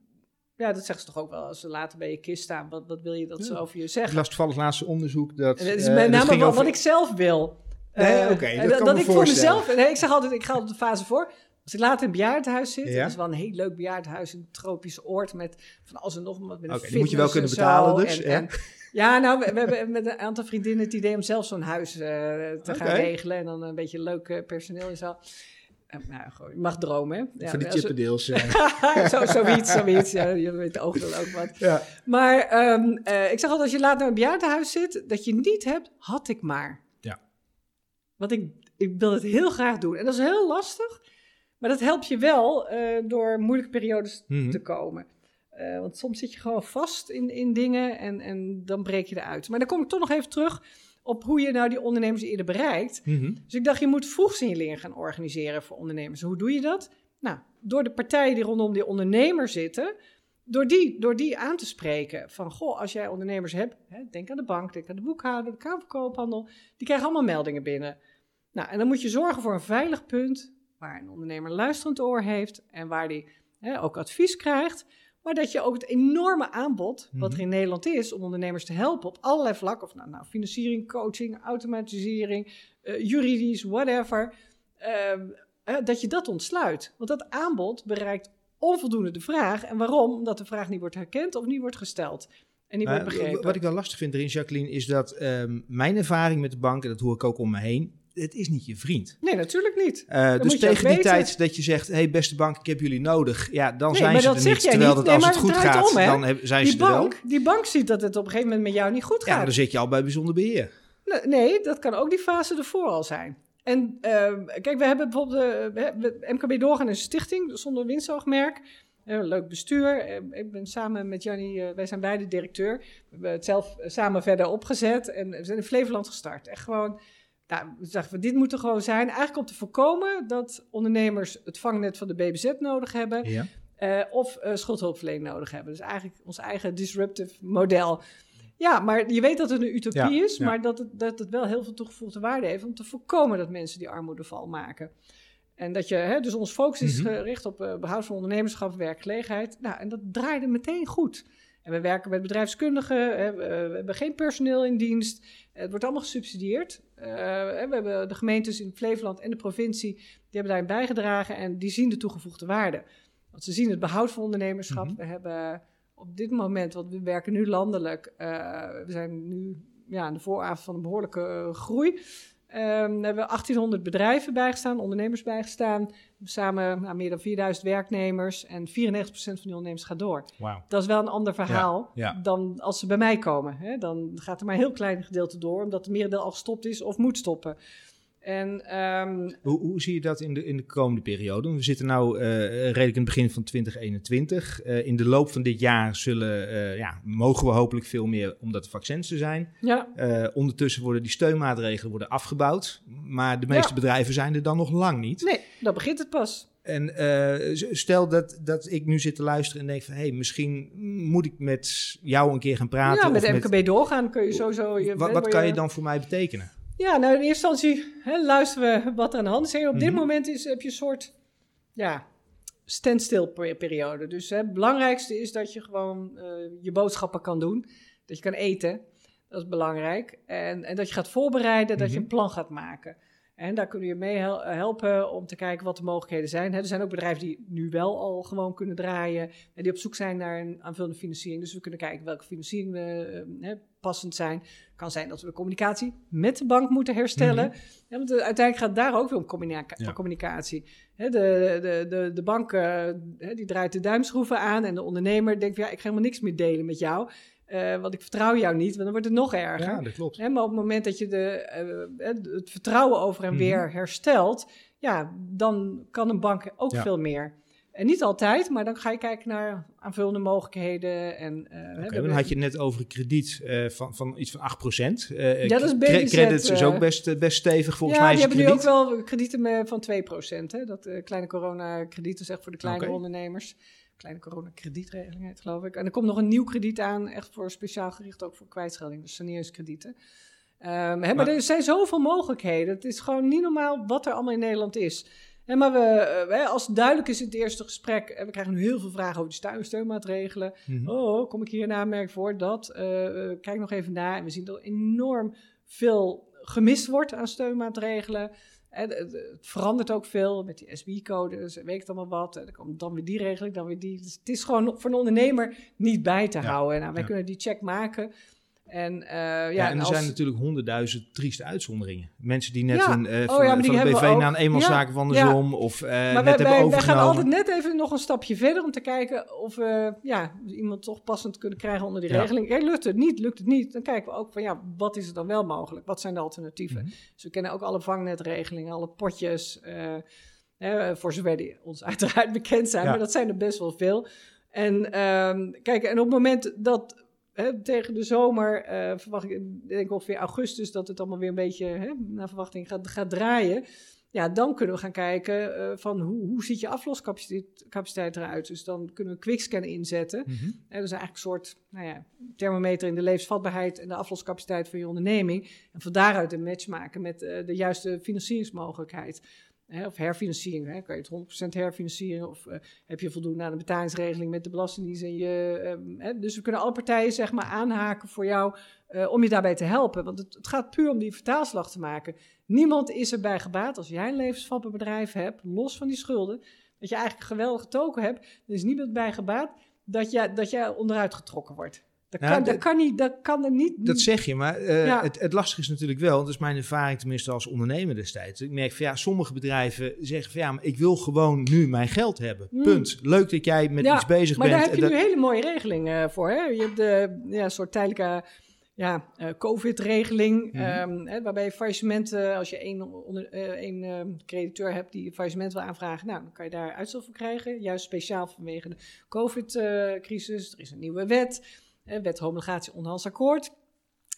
Ja, dat zeggen ze toch ook wel als ze later bij je kist staan. Wat, wat wil je dat ze over je Ik zeggen? las toevallig het laatste onderzoek dat... En dat is eh, met dat name wat, over- wat ik zelf wil. Nee, Eh, oké, en dat kan me ik voor mezelf... Nee, ik zeg altijd, ik ga altijd de fase voor. Als ik later in een bejaardenhuis zit, Ja. dat is wel een heel leuk bejaardenhuis een tropisch oord met van alles en nog wat. Oké, die moet je wel kunnen betalen dus, En- ja. en- ja, nou, we, we hebben met een aantal vriendinnen het idee om zelf zo'n huis eh, te gaan regelen. En dan een beetje leuk eh, personeel en zo. Eh, nou, gewoon, je mag dromen, hè? Ja, Van die chippendeels. eh. zo, zoiets, zoiets. Ja, je weet de ogen dan ook wat. ja. Maar ehm, eh, ik zeg altijd, als je laat naar een bejaardenhuis zit, dat je niet hebt, had ik maar. Ja. Want ik, ik wil het heel graag doen. En dat is heel lastig, maar dat helpt je wel eh, door moeilijke periodes Mhm. te komen. Eh, want soms zit je gewoon vast in, in dingen en, en dan breek je eruit. Maar dan kom ik toch nog even terug op hoe je nou die ondernemers eerder bereikt. Mhm. Dus ik dacht, je moet vroegsignalering gaan organiseren voor ondernemers. Hoe doe je dat? Nou, door de partijen die rondom die ondernemer zitten, door die, door die aan te spreken. Van, goh, als jij ondernemers hebt, hè, denk aan de bank, denk aan de boekhouder, de Koophandel. Die krijgen allemaal meldingen binnen. Nou, en dan moet je zorgen voor een veilig punt, waar een ondernemer luisterend oor heeft en waar die hè, ook advies krijgt. Maar dat je ook het enorme aanbod, wat er in Nederland is, om ondernemers te helpen op allerlei vlakken. Of nou, nou financiering, coaching, automatisering, eh, juridisch, whatever. ehm, eh, dat je dat ontsluit. Want dat aanbod bereikt onvoldoende de vraag. En waarom? Omdat de vraag niet wordt herkend of niet wordt gesteld. En niet wordt begrepen. wat ik wel lastig vind erin, Jacqueline, is dat ehm, mijn ervaring met de bank, en dat hoor ik ook om me heen, het is niet je vriend. Nee, natuurlijk niet. Eh, dus tegen die weten. tijd dat je zegt, hey beste bank, ik heb jullie nodig, ja, dan Nee, zijn ze er niet. Terwijl niet. dat Nee, als het goed het gaat, om, dan heb- zijn Die ze er wel. bank, die bank ziet dat het op een gegeven moment met jou niet goed Ja, gaat. dan zit je al bij bijzonder beheer. Nee, dat kan ook die fase ervoor al zijn. En ehm, kijk, we hebben bijvoorbeeld eh, we hebben- MKB Doorgaan is een stichting zonder winstoogmerk. Eh, leuk bestuur. Eh, Ik ben samen met Jannie, eh, wij zijn beide directeur. We hebben het zelf eh, samen verder opgezet en we zijn in Flevoland gestart. Echt gewoon, nou, we dachten van dit moet er gewoon zijn. Eigenlijk om te voorkomen dat ondernemers het vangnet van de BBZ nodig hebben. Ja. Eh, of eh, schuldhulpverlening nodig hebben. Dus eigenlijk ons eigen disruptive model. Ja, maar je weet dat het een utopie Ja, is, ja. maar dat het, dat het wel heel veel toegevoegde waarde heeft om te voorkomen dat mensen die armoedeval maken. En dat je, hè, dus ons focus is Mhm. gericht op eh, behoud van ondernemerschap en werkgelegenheid. Nou, en dat draaide meteen goed. En we werken met bedrijfskundigen, hè, we, we hebben geen personeel in dienst. Het wordt allemaal gesubsidieerd. Eh, we hebben de gemeentes in Flevoland en de provincie, die hebben daarin bijgedragen en die zien de toegevoegde waarde. Want ze zien het behoud van ondernemerschap. Mhm. We hebben op dit moment, want we werken nu landelijk, eh, we zijn nu ja, aan de vooravond van een behoorlijke eh, groei. Daar hebben we 1800 bedrijven bijgestaan, ondernemers bijgestaan. Samen nou, meer dan 4000 werknemers en 94% van die ondernemers gaat door. Wauw. Dat is wel een ander verhaal Ja, ja. dan als ze bij mij komen. Hè? Dan gaat er maar een heel klein gedeelte door, omdat het merendeel al gestopt is of moet stoppen. En ehm, Hoe, hoe zie je dat in de, in de komende periode? We zitten nu redelijk in het begin van 2021. Eh, in de loop van dit jaar zullen, eh, ja, mogen we hopelijk veel meer omdat er vaccins er zijn. ja, Eh, ondertussen worden die steunmaatregelen worden afgebouwd. Maar de meeste Ja. bedrijven zijn er dan nog lang niet. nee, dan begint het pas. En eh, stel dat, dat ik nu zit te luisteren en denk van... hé, hey, misschien moet ik met jou een keer gaan praten. ja, met MKB doorgaan kun je sowieso... Je, wat wat kan je dan voor mij betekenen? Ja, nou in eerste instantie hè, luisteren we wat er aan de hand is. En op dit Mhm. moment is, heb je een soort ja, standstill pe- periode. Dus hè, het belangrijkste is dat je gewoon eh, je boodschappen kan doen. Dat je kan eten, dat is belangrijk. En, en dat je gaat voorbereiden, dat je Mhm. een plan gaat maken. En daar kunnen we je mee hel- helpen om te kijken wat de mogelijkheden zijn. Er zijn ook bedrijven die nu wel al gewoon kunnen draaien. En die op zoek zijn naar een aanvullende financiering. Dus we kunnen kijken welke financiering eh, eh, passend zijn. kan zijn dat we de communicatie met de bank moeten herstellen. Mhm. Ja, want eh, uiteindelijk gaat het daar ook weer om communica- Ja. communicatie. De, de, de, de bank eh, die draait de duimschroeven aan en de ondernemer denkt ja, ik ga helemaal niks meer delen met jou. Eh, want ik vertrouw jou niet, want dan wordt het nog erger. Ja, dat klopt. Hè, maar op het moment dat je de, eh, eh, het vertrouwen over en Mhm. weer herstelt, ja, dan kan een bank ook Ja. veel meer. En niet altijd, maar dan ga je kijken naar aanvullende mogelijkheden. En, we Oké, hebben- dan had je het net over een krediet van, van iets van 8%. Eh Ja, dat is BBZ, Credits is ook best, best stevig volgens ja, mij. die is hebben nu ook wel kredieten van 2%. Hè? Dat kleine coronakredieten, zeg voor de kleine ondernemers. Kleine coronakredietregeling heet, geloof ik. En er komt nog een nieuw krediet aan, echt voor speciaal gericht ook voor kwijtschelding, dus saneringskredieten. Ehm, hè, maar, Maar- er zijn zoveel mogelijkheden. Het is gewoon niet normaal wat er allemaal in Nederland is. Hè, maar we, eh, hè, als het duidelijk is in het eerste gesprek, en we krijgen nu heel veel vragen over de steun, steunmaatregelen. Mhm. Oh, kom ik hier een aanmerking voor dat? Eh, eh, kijk nog even naar. En we zien dat er enorm veel gemist wordt aan steunmaatregelen. En het, verandert ook veel met die SBI-codes, weet ik allemaal wat. En dan komt dan weer die regeling, dan weer die. Dus het is gewoon voor een ondernemer niet bij te Ja, houden. Nou, wij ja. kunnen die check maken. En, eh, ja, Ja, en er als- zijn natuurlijk honderdduizend trieste uitzonderingen. Mensen die net Ja. een, Oh van, ja, de BV we naar een eenmanszaken van de of eh, net maar wij, hebben wij, wij gaan overgenomen. altijd net even nog een stapje verder om te kijken of we ja, iemand toch passend kunnen krijgen onder die regeling. Kijk, lukt het niet, lukt het niet, dan kijken we ook van ja, wat is er dan wel mogelijk? Wat zijn de alternatieven? Mhm. Dus we kennen ook alle vangnetregelingen, alle potjes, voor zover die ons uiteraard bekend zijn, maar dat zijn er best wel veel. En ehm, kijk, en op het moment dat hè, tegen de zomer, eh, verwacht ik, denk ongeveer augustus, dat het allemaal weer een beetje hè, naar verwachting gaat, gaat draaien. Ja, dan kunnen we gaan kijken eh, van hoe, hoe ziet je afloscapaciteit capaciteit eruit. Dus dan kunnen we quickscan inzetten. Hè, dat is eigenlijk een soort nou ja, thermometer in de levensvatbaarheid en de afloscapaciteit van je onderneming. En van daaruit een match maken met eh, de juiste financieringsmogelijkheid. Hè, of herfinanciering. Hè. Kan je het 100% herfinancieren? Of eh, heb je voldoende aan de betalingsregeling met de Belastingdienst? En je, ehm, hè, dus we kunnen alle partijen zeg maar, aanhaken voor jou eh, om je daarbij te helpen. Want het, gaat puur om die vertaalslag te maken. Niemand is erbij gebaat als jij een levensvatbaar bedrijf hebt, los van die schulden, dat je eigenlijk een geweldige token hebt. Er is niemand bij gebaat dat jij, dat jij onderuit getrokken wordt. Dat, Nou, kan, dat, dat- kan niet, dat kan er niet. Dat zeg je, maar eh, Ja. het, het lastige is natuurlijk wel, dat is mijn ervaring tenminste als ondernemer destijds. Ik merk van ja, sommige bedrijven zeggen van ja, maar ik wil gewoon nu mijn geld hebben. Mm. Punt. Leuk dat jij met Ja, iets bezig maar bent. daar heb je nu hele mooie regeling eh, voor. Hè? Je hebt de ja, soort tijdelijke ja, eh, COVID-regeling, Mhm. ehm, hè, waarbij je faillissementen, als je één, onder, eh, één ehm, crediteur hebt die faillissement wil aanvragen, nou, dan kan je daar uitstel voor krijgen. Juist speciaal vanwege de COVID-crisis. er is een nieuwe wet, wet homologatie onderhandsakkoord.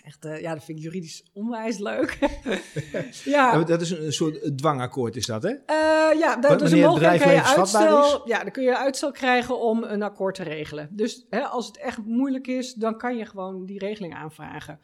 Echt, eh, ja, dat vind ik juridisch onwijs leuk. ja, Ja, dat is een, soort dwangakkoord is dat, hè? eh, ja, dat is een mogelijkheid. uitstel, ja, dan kun je uitstel krijgen om een akkoord te regelen. Dus hè, als het echt moeilijk is, dan kan je gewoon die regeling aanvragen.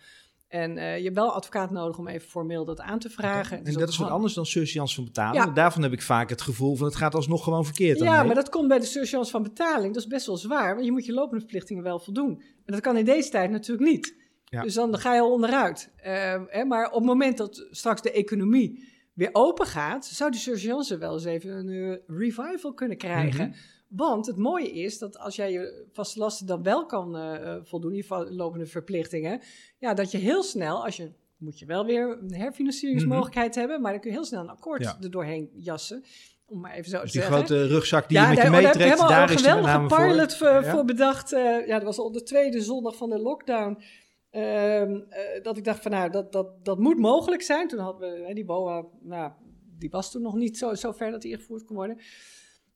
En eh, je hebt wel advocaat nodig om even formeel dat aan te vragen. En dat is wat anders dan surseance van betaling. Ja. Daarvan heb ik vaak het gevoel van het gaat alsnog gewoon verkeerd. Ja, maar dat komt bij de surcharge van betaling. Dat is best wel zwaar, want je moet je lopende verplichtingen wel voldoen. En dat kan in deze tijd natuurlijk niet. Ja. Dus dan ga je al onderuit. Eh, hè, maar op het moment dat straks de economie weer open gaat, zou die surgeance wel eens even een eh, revival kunnen krijgen. Mhm. Want het mooie is dat als jij je vaste lasten dan wel kan eh, eh, voldoen, die va- lopende verplichtingen, ja, dat je heel snel, als je moet je wel weer een herfinancieringsmogelijkheid hebben, maar dan kun je heel snel een akkoord Ja. er doorheen jassen. Om maar even zo te Dus die zeggen. grote rugzak die je met je daar, daar heb ik meetrekt, daar een is die met geweldige pilot voor, Ja? voor bedacht. eh, ja, dat was al de tweede zondag van de lockdown. Ehm, eh, dat ik dacht van nou, dat, dat, dat moet mogelijk zijn. Toen hadden we die BOA, nou, die was toen nog niet zo, zo ver dat die ingevoerd kon worden.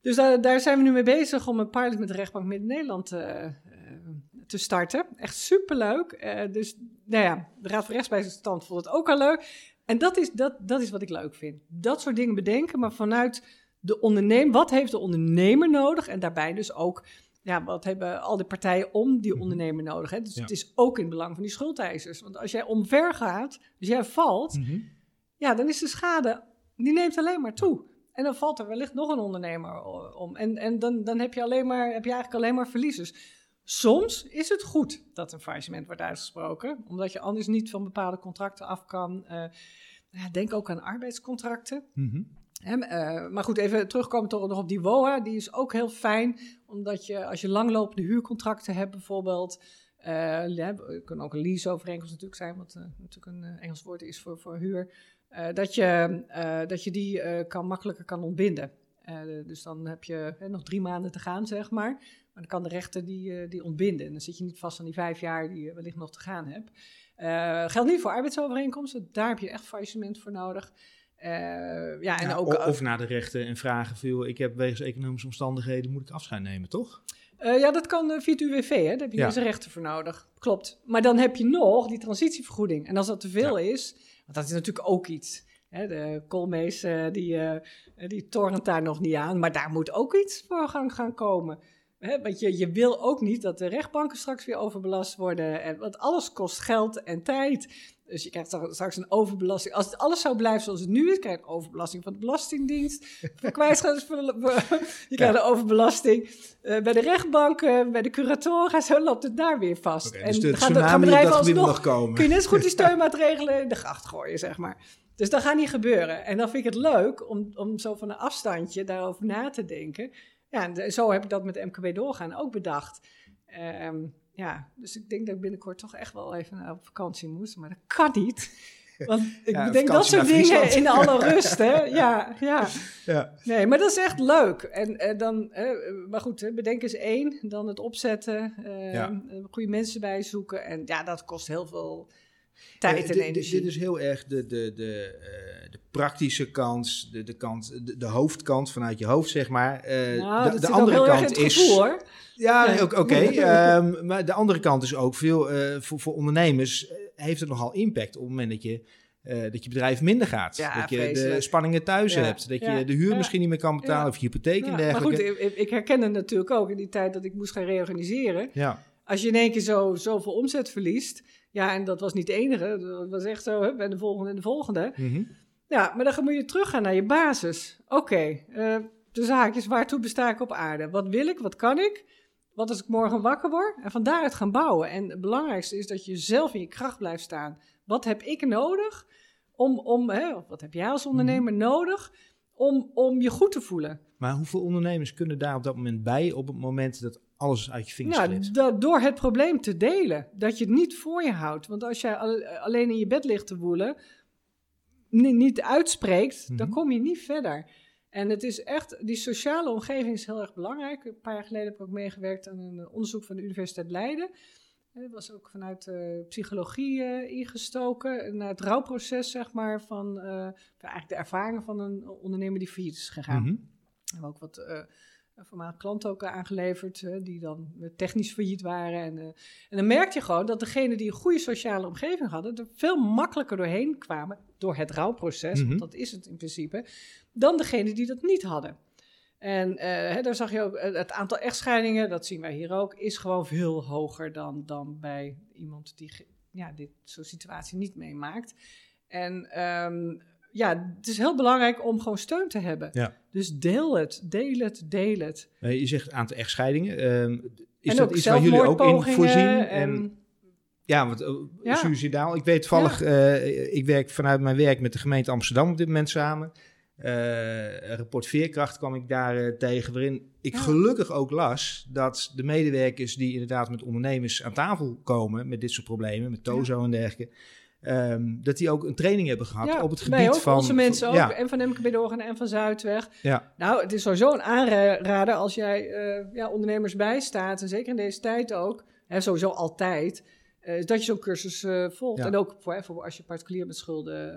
Dus daar, daar zijn we nu mee bezig om een pilot met de rechtbank Midden-Nederland eh, eh, te starten. Echt superleuk. Eh dus nou ja, de Raad van Rechtsbijstand vond het ook al leuk. En dat is, dat, dat is wat ik leuk vind. Dat soort dingen bedenken, maar vanuit de ondernemer. Wat heeft de ondernemer nodig? En daarbij dus ook, ja, wat hebben al die partijen om die Mhm. ondernemer nodig? Hè? Dus Ja. het is ook in het belang van die schuldeisers. Want als jij omver gaat, dus jij valt, Mhm. ja, dan is de schade, die neemt alleen maar toe. En dan valt er wellicht nog een ondernemer o- om. En, en dan, dan heb, je alleen maar, heb je eigenlijk alleen maar verliezers. Soms is het goed dat een faillissement wordt uitgesproken, omdat je anders niet van bepaalde contracten af kan. Eh, denk ook aan arbeidscontracten. Mhm. Eh, maar goed, even terugkomen toch nog op die WOA. Die is ook heel fijn, omdat je als je langlopende huurcontracten hebt bijvoorbeeld... eh, ja, het kan ook een leaseovereenkomst natuurlijk zijn, wat eh, natuurlijk een eh, Engels woord is voor, voor huur. Eh, dat, je, eh, dat je die eh, kan, makkelijker kan ontbinden. Dus dan heb je hè, nog drie maanden te gaan, zeg maar. Maar dan kan de rechter die, die ontbinden. En dan zit je niet vast aan die vijf jaar die je wellicht nog te gaan hebt. Geldt niet voor arbeidsovereenkomsten. Daar heb je echt faillissement voor nodig. Ja, en Ja, ook... of naar de rechter en vragen veel. Ik heb wegens economische omstandigheden moet ik afscheid nemen, toch? Ja, dat kan via het UWV, hè? daar heb je Ja. deze rechten voor nodig. Klopt. Maar dan heb je nog die transitievergoeding. En als dat te veel is, dat is natuurlijk ook iets. Hè? De koolmees, eh, die, eh, die torent daar nog niet aan. Maar daar moet ook iets voor gang gaan komen. Want je, je wil ook niet dat de rechtbanken straks weer overbelast worden. En, want alles kost geld en tijd. Dus je krijgt straks- een overbelasting. Als het alles zou blijven zoals het nu is, krijg je overbelasting van de Belastingdienst. Je krijgt een overbelasting eh, bij de rechtbanken, bij de curatoren. Zo loopt het daar weer vast. Oké, dus de gaan bedrijven alsnog nog komen. kun je net goed die steunmaatregelen in de gracht gooien, zeg maar. Dus dat gaat niet gebeuren. En dan vind ik het leuk om, om zo van een afstandje daarover na te denken. Ja, en zo heb ik dat met MKB doorgaan ook bedacht. Ehm, ja, dus ik denk dat ik binnenkort toch echt wel even op vakantie moet. Maar dat kan niet. Want ik Ja, bedenk dat soort dingen in alle rust, hè. Ja, ja. Ja. Nee, maar dat is echt leuk. En eh, dan, eh, maar goed, hè, bedenk eens één, dan het opzetten, eh, Ja. eh, goede mensen bij zoeken. En ja, dat kost heel veel tijd Eh, en dit- dit- energie. Dit is heel erg de, de, de, eh, de praktische kant, de, de, kant de, de hoofdkant vanuit je hoofd, zeg maar. Eh, nou, de andere kant is. gevoel, hoor. Ja, oké. ehm, maar de andere kant is ook veel voor, voor ondernemers heeft het nogal impact op het moment dat je. dat je bedrijf minder gaat. Ja, dat je de spanningen thuis Ja, hebt. Dat ja, je de huur misschien niet meer kan betalen of je hypotheek en Ja, maar dergelijke. goed, ik, ik herken het natuurlijk ook in die tijd dat ik moest gaan reorganiseren. ja. Als je in één keer zo, zoveel omzet verliest, ja, en dat was niet de enige, dat was echt zo, bij de volgende en de volgende. Mhm. Ja, maar dan moet je teruggaan naar je basis. Oké, eh, de zaakjes, waartoe besta ik op aarde? Wat wil ik, wat kan ik? Wat als ik morgen wakker word? En van daaruit gaan bouwen. En het belangrijkste is dat je zelf in je kracht blijft staan. Wat heb ik nodig om, om hè, wat heb jij als ondernemer nodig om, om je goed te voelen? Maar hoeveel ondernemers kunnen daar op dat moment bij op het moment dat alles uit je vingers Nou, door het probleem te delen. Dat je het niet voor je houdt. Want als jij al- alleen in je bed ligt te woelen, ni- niet uitspreekt, dan Mhm. kom je niet verder. En het is echt, die sociale omgeving is heel erg belangrijk. Een paar jaar geleden heb ik ook meegewerkt aan een eh, onderzoek van de Universiteit Leiden. Dat was ook vanuit eh, psychologie eh, ingestoken. Naar het rouwproces, zeg maar, van eh, eigenlijk de ervaringen van een ondernemer die failliet is gegaan. Mhm. We hebben ook wat voormalige klanten ook aangeleverd, die dan eh, technisch failliet waren. En, eh, en dan merk je gewoon dat degenen die een goede sociale omgeving hadden, er veel makkelijker doorheen kwamen door het rouwproces, Mhm. want dat is het in principe, dan degenen die dat niet hadden. En eh, hè, daar zag je ook, het aantal echtscheidingen, dat zien wij hier ook, is gewoon veel hoger dan, dan bij iemand die ja, dit zo'n situatie niet meemaakt. En ehm, ja, het is heel belangrijk om gewoon steun te hebben. Ja. Dus deel het, deel het, deel het. Eh, je zegt een aantal echtscheidingen. Ehm, is en dat iets waar jullie ook in voorzien? En, Ja, want uh, Ja. suicidaal. Ik weet toevallig, eh, ik werk vanuit mijn werk met de gemeente Amsterdam op dit moment samen. Eh, rapport Veerkracht kwam ik daar eh, tegen, waarin ik Ja. gelukkig ook las dat de medewerkers die inderdaad met ondernemers aan tafel komen met dit soort problemen, met TOZO en dergelijke, ehm, dat die ook een training hebben gehad ja, op het gebied ook, van... onze mensen ook, Ja, en van MKB Doorgaan en van Zuidweg. ja, Nou, het is sowieso een aanrader als jij eh, ja, ondernemers bijstaat, en zeker in deze tijd ook, hè, sowieso altijd, eh, dat je zo'n cursus eh, volgt. En ook voor, als je particulier met schulden...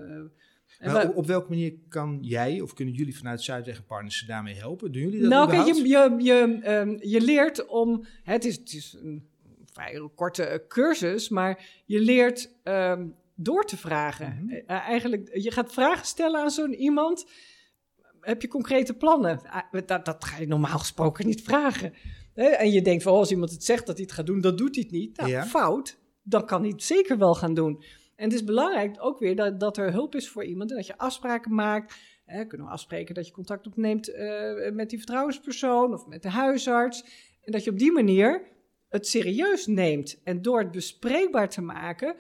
en maar op, op welke manier kan jij of kunnen jullie vanuit Zuidweg en Partners daarmee helpen? Doen jullie dat Nou, kijk, je, je, je, ehm, je leert om. Hè, het, is, het is een vrij korte cursus, maar je leert ehm, door te vragen. Mhm. Eh, eigenlijk, je gaat vragen stellen aan zo'n iemand. Heb je concrete plannen? Ah, dat, dat ga je normaal gesproken niet vragen. En je denkt van, oh, als iemand het zegt dat hij het gaat doen, dan doet hij het niet. Nou, Ja. fout. Dan kan hij het zeker wel gaan doen. En het is belangrijk ook weer dat, dat er hulp is voor iemand. En dat je afspraken maakt. Kunnen we afspreken dat je contact opneemt eh, met die vertrouwenspersoon of met de huisarts. En dat je op die manier het serieus neemt. En door het bespreekbaar te maken,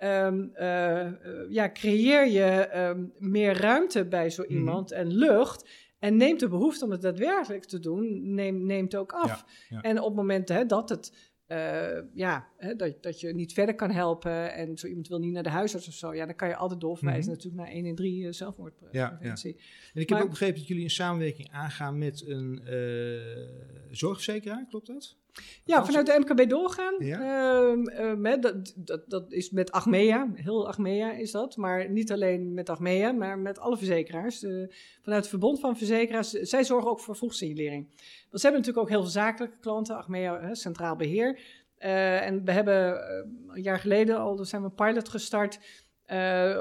ehm, eh, eh, ja, creëer je ehm, meer ruimte bij zo Mhm. iemand en lucht. En neemt de behoefte om het daadwerkelijk te doen, neemt, neemt ook af. Ja, ja. En op het moment hè, dat het. eh, ja, hè, dat, dat je niet verder kan helpen en zo iemand wil niet naar de huisarts of zo, ja, dan kan je altijd doorverwijzen Mhm. natuurlijk naar 1 en 3 uh, zelfmoordpreventie. En ik heb Maar- ook begrepen dat jullie een samenwerking aangaan met een zorgverzekeraar, klopt dat? Ja, vanuit de MKB doorgaan. Ja. Ehm, ehm, dat, dat, dat is met Achmea, heel Achmea is dat. Maar niet alleen met Achmea, maar met alle verzekeraars. Eh, vanuit het Verbond van Verzekeraars, eh, zij zorgen ook voor vroegsignalering. Want ze hebben natuurlijk ook heel veel zakelijke klanten, Achmea, Centraal Beheer. Eh, en we hebben een jaar geleden al, zijn we een pilot gestart... Eh,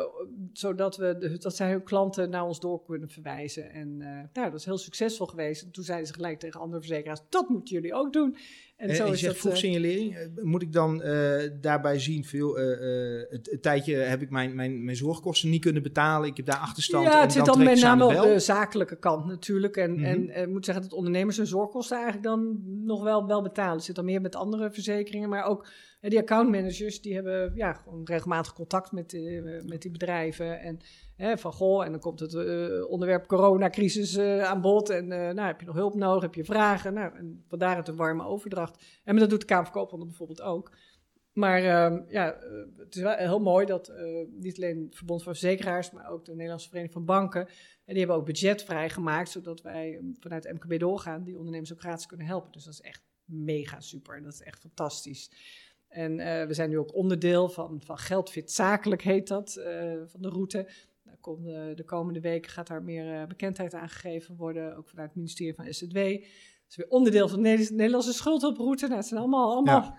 zodat we, de- dat zij hun klanten naar ons door kunnen verwijzen. En eh, nou, dat is heel succesveel geweest. En toen zeiden ze gelijk tegen andere verzekeraars, dat moeten jullie ook doen. En En zo je is zegt dat... eh, eh, Moet ik dan eh, daarbij zien, veel, eh, eh, het, het tijdje heb ik mijn, mijn, mijn zorgkosten niet kunnen betalen. Ik heb daar achterstand. Ja, het zit dan met name op de zakelijke kant natuurlijk. En, Mhm. en eh, ik moet zeggen dat ondernemers hun zorgkosten eigenlijk dan nog wel, wel betalen. Het zit dan meer met andere verzekeringen. Maar ook eh, die accountmanagers, die hebben ja, gewoon regelmatig contact met, eh, met die bedrijven. En hè, van goh, en dan komt het eh, onderwerp coronacrisis eh, aan bod. En nou, heb je nog hulp nodig, heb je vragen? Nou, en vandaar het een warme overdracht. En dat doet de Kamer van Koophandel bijvoorbeeld ook. Maar ehm, ja, het is wel heel mooi dat niet alleen het Verbond van Verzekeraars, maar ook de Nederlandse Vereniging van Banken, en die hebben ook budget vrijgemaakt, zodat wij eh, vanuit MKB doorgaan, die ondernemers ook gratis kunnen helpen. Dus dat is echt mega super. Dat is echt fantastisch. En eh, we zijn nu ook onderdeel van, van Geldfit Zakelijk, heet dat, eh, van de route. Komt, eh, de komende weken gaat daar meer bekendheid aan gegeven worden, ook vanuit het ministerie van SZW. Het is weer onderdeel van de Nederlandse, schuldhulproute. Nou, het zijn allemaal, allemaal,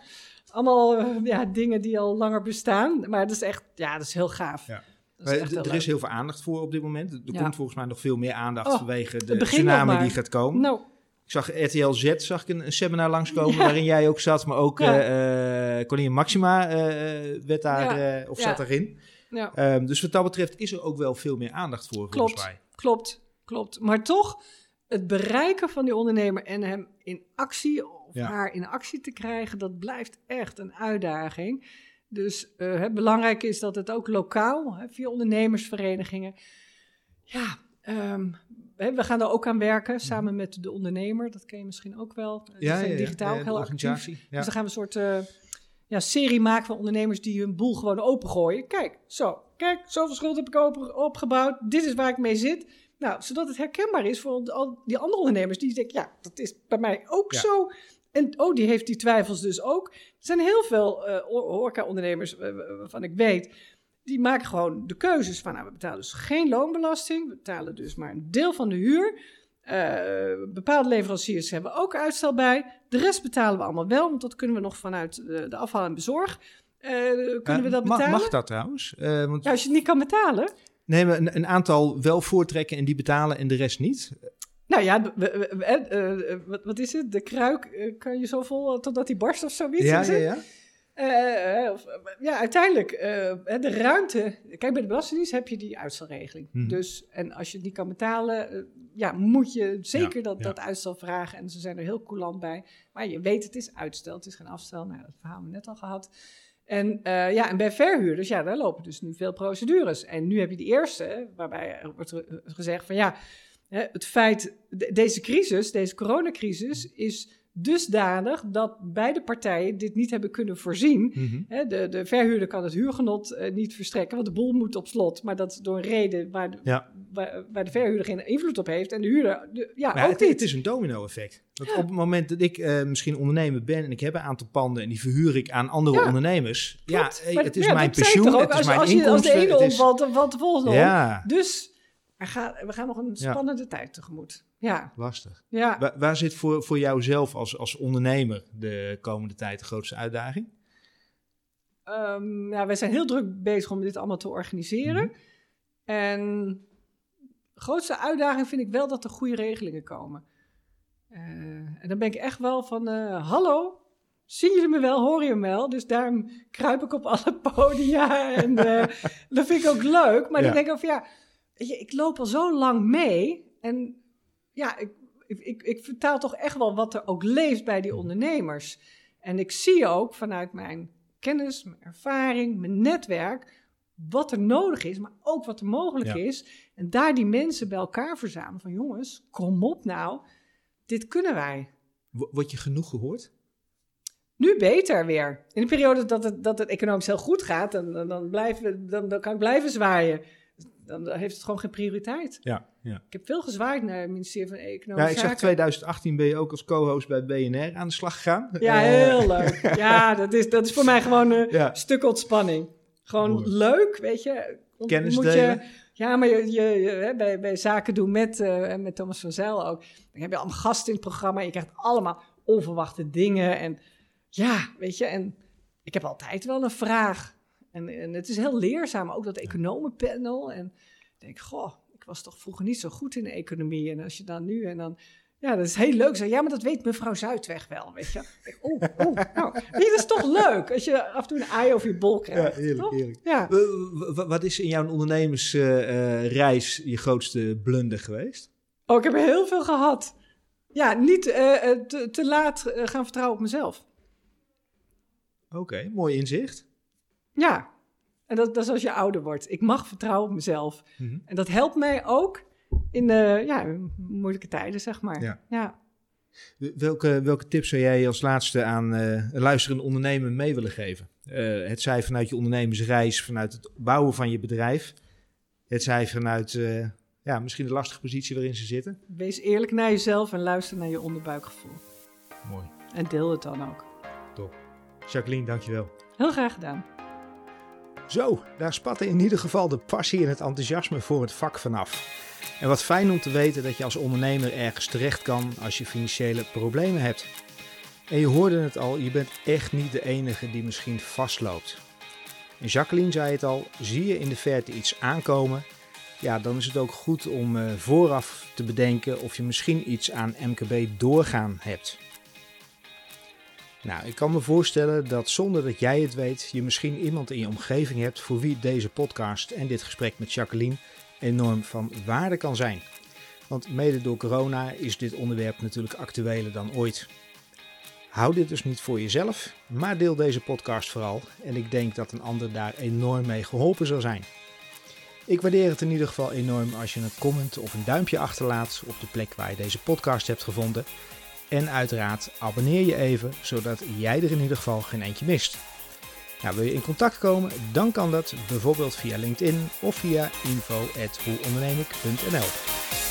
allemaal ja, dingen die al langer bestaan. Maar dat is echt, ja, dat is heel gaaf. Ja. Dat is er leuk. is heel veel aandacht voor op dit moment. Er Ja. komt volgens mij nog veel meer aandacht Oh, vanwege de tsunami die gaat komen. Nou, Ik zag RTL Z, zag ik een, een seminar langskomen waarin jij ook zat, maar ook. Eh eh, Koningin Maxima eh, eh, werd daar, Ja. of Ja. zat erin. ja. Ehm, dus wat dat betreft is er ook wel veel meer aandacht voor, volgens Klopt. mij. Klopt, klopt. Maar toch, het bereiken van die ondernemer en hem in actie of Ja. haar in actie te krijgen, dat blijft echt een uitdaging. Dus eh, het belangrijke is dat het ook lokaal, hè, via ondernemersverenigingen. Ja, ehm, hè, we gaan daar ook aan werken, samen met de ondernemer. Dat ken je misschien ook wel. Die zijn digitaal de heel actief. Ja. Dus dan gaan we een soort ja, serie maken van ondernemers die hun boel gewoon opengooien. Kijk, zo. Kijk, zoveel schuld heb ik op, opgebouwd. Dit is waar ik mee zit. Nou, zodat het herkenbaar is voor al die andere ondernemers die denken, ja, dat is bij mij ook Ja. zo. En oh, die heeft die twijfels dus ook. Er zijn heel veel eh horeca-ondernemers eh, waarvan ik weet, die maken gewoon de keuzes van, nou, we betalen dus geen loonbelasting. We betalen dus maar een deel van de huur. Eh, bepaalde leveranciers hebben ook uitstel bij. De rest betalen we allemaal wel, want dat kunnen we nog vanuit de, de afval en bezorg. eh, kunnen we Eh, dat betalen? Mag dat trouwens? Want Ja, als je het niet kan betalen. nee, maar een, een aantal wel voortrekken en die betalen en de rest niet. Nou ja, wat, wat is het? De kruik kan je zo vol totdat die barst of zoiets. ja, ja, ja. Eh, eh, of, eh, ja, uiteindelijk, de ruimte. Kijk, bij de Belastingdienst heb je die uitstelregeling. Mhm. Dus, en als je het niet kan betalen, ja, moet je zeker Ja, dat, ja. dat uitstel vragen. En ze zijn er heel coulant bij. Maar je weet, het is uitstel, het is geen afstel. Nou, dat verhaal hebben we net al gehad. En, ja, en bij verhuurders, ja, daar lopen dus nu veel procedures. En nu heb je die eerste, waarbij er wordt gezegd van ja, het feit, de- deze crisis, deze coronacrisis, is dusdanig dat beide partijen dit niet hebben kunnen voorzien. Mhm. De, de verhuurder kan het huurgenot eh, niet verstrekken, want de boel moet op slot. Maar dat is door een reden waar de, Ja. waar, waar de verhuurder geen invloed op heeft en de huurder de- ja, Maar ook het, niet. het is een domino-effect. Want op het moment dat ik eh, misschien ondernemer ben en ik heb een aantal panden en die verhuur ik aan andere Ja, ondernemers. Ja, hey, Maar het is mijn dat pensioen, ook, het is als, mijn als, je, als de inkomsten. ene is- omvalt, dan valt de volgende om. Dus gaat, we gaan nog een spannende tijd tegemoet. Ja, lastig. ja. Waar, waar zit voor, voor jou zelf als, als ondernemer de komende tijd de grootste uitdaging? Ehm, ja, wij zijn heel druk bezig om dit allemaal te organiseren. Mhm. En de grootste uitdaging vind ik wel dat er goede regelingen komen. Eh, en dan ben ik echt wel van, eh, hallo, zien jullie me wel, horen je me wel? Dus daarom kruip ik op alle podia en eh, dat vind ik ook leuk. Maar Ja. dan denk ik van, ja, ik loop al zo lang mee en ja, ik, ik, ik, vertaal toch echt wel wat er ook leeft bij die ondernemers. En ik zie ook vanuit mijn kennis, mijn ervaring, mijn netwerk, wat er nodig is, maar ook wat er mogelijk Ja. is. En daar die mensen bij elkaar verzamelen van jongens, kom op nou, dit kunnen wij. Word je genoeg gehoord? Nu beter weer. In de periode dat het, dat het economisch heel goed gaat, dan, dan, dan, blijven, dan, dan kan ik blijven zwaaien. Dan heeft het gewoon geen prioriteit. Ja, ja. Ik heb veel gezwaaid naar het ministerie van ja Economische ik zag Zaken. 2018 ben je ook als co-host bij BNR aan de slag gegaan. Ja, Eh, heel leuk. Ja, dat is, dat is voor mij gewoon een Ja. stuk ontspanning. Gewoon Mooi. leuk, weet je. Kennis moet delen. Je, ja, maar je, je, je- hè, bij, bij zaken doen met, eh, met Thomas van Zijl ook. Dan heb je allemaal gasten in het programma. Je krijgt allemaal onverwachte dingen. En ja, weet je. En ik heb altijd wel een vraag. En, en het is heel leerzaam, ook dat economenpanel. En ik denk, goh, ik was toch vroeger niet zo goed in de economie. En als je dan nu en dan... Ja, dat is heel leuk. Zo, ja, maar dat weet mevrouw Zuidweg wel, weet je. Oeh, oeh, nou, dit is toch leuk als je af en toe een ei over je bol krijgt. Ja, heerlijk, heerlijk. Ja. Wat is in jouw ondernemersreis je grootste blunder geweest? Oh, ik heb er heel veel gehad. Ja, niet eh, eh, te, te laat eh, gaan vertrouwen op mezelf. Oké, mooi inzicht. Ja, en dat, dat is als je ouder wordt. Ik mag vertrouwen op mezelf. Mhm. En dat helpt mij ook in de ja, moeilijke tijden, zeg maar. Ja. ja. Welke, welke tips zou jij als laatste aan een luisterende ondernemer mee willen geven? Eh, het zij vanuit je ondernemersreis, vanuit het bouwen van je bedrijf. Het zij vanuit eh, ja, misschien de lastige positie waarin ze zitten. Wees eerlijk naar jezelf en luister naar je onderbuikgevoel. Mooi. En deel het dan ook. Jacqueline, dankjewel. Heel graag gedaan. Zo, daar spatte in ieder geval de passie en het enthousiasme voor het vak vanaf. En wat fijn om te weten dat je als ondernemer ergens terecht kan als je financiële problemen hebt. En je hoorde het al, je bent echt niet de enige die misschien vastloopt. En Jacqueline zei het al, zie je in de verte iets aankomen, ja, dan is het ook goed om eh, vooraf te bedenken of je misschien iets aan MKB doorgaan hebt. Nou, ik kan me voorstellen dat zonder dat jij het weet, je misschien iemand in je omgeving hebt voor wie deze podcast en dit gesprek met Jacqueline enorm van waarde kan zijn. Want mede door corona is dit onderwerp natuurlijk actueler dan ooit. Hou dit dus niet voor jezelf, maar deel deze podcast vooral en ik denk dat een ander daar enorm mee geholpen zal zijn. Ik waardeer het in ieder geval enorm als je een comment of een duimpje achterlaat op de plek waar je deze podcast hebt gevonden. En uiteraard abonneer je even, zodat jij er in ieder geval geen eentje mist. Nou, wil je in contact komen, dan kan dat bijvoorbeeld via LinkedIn of via info.hoeondernemik.nl.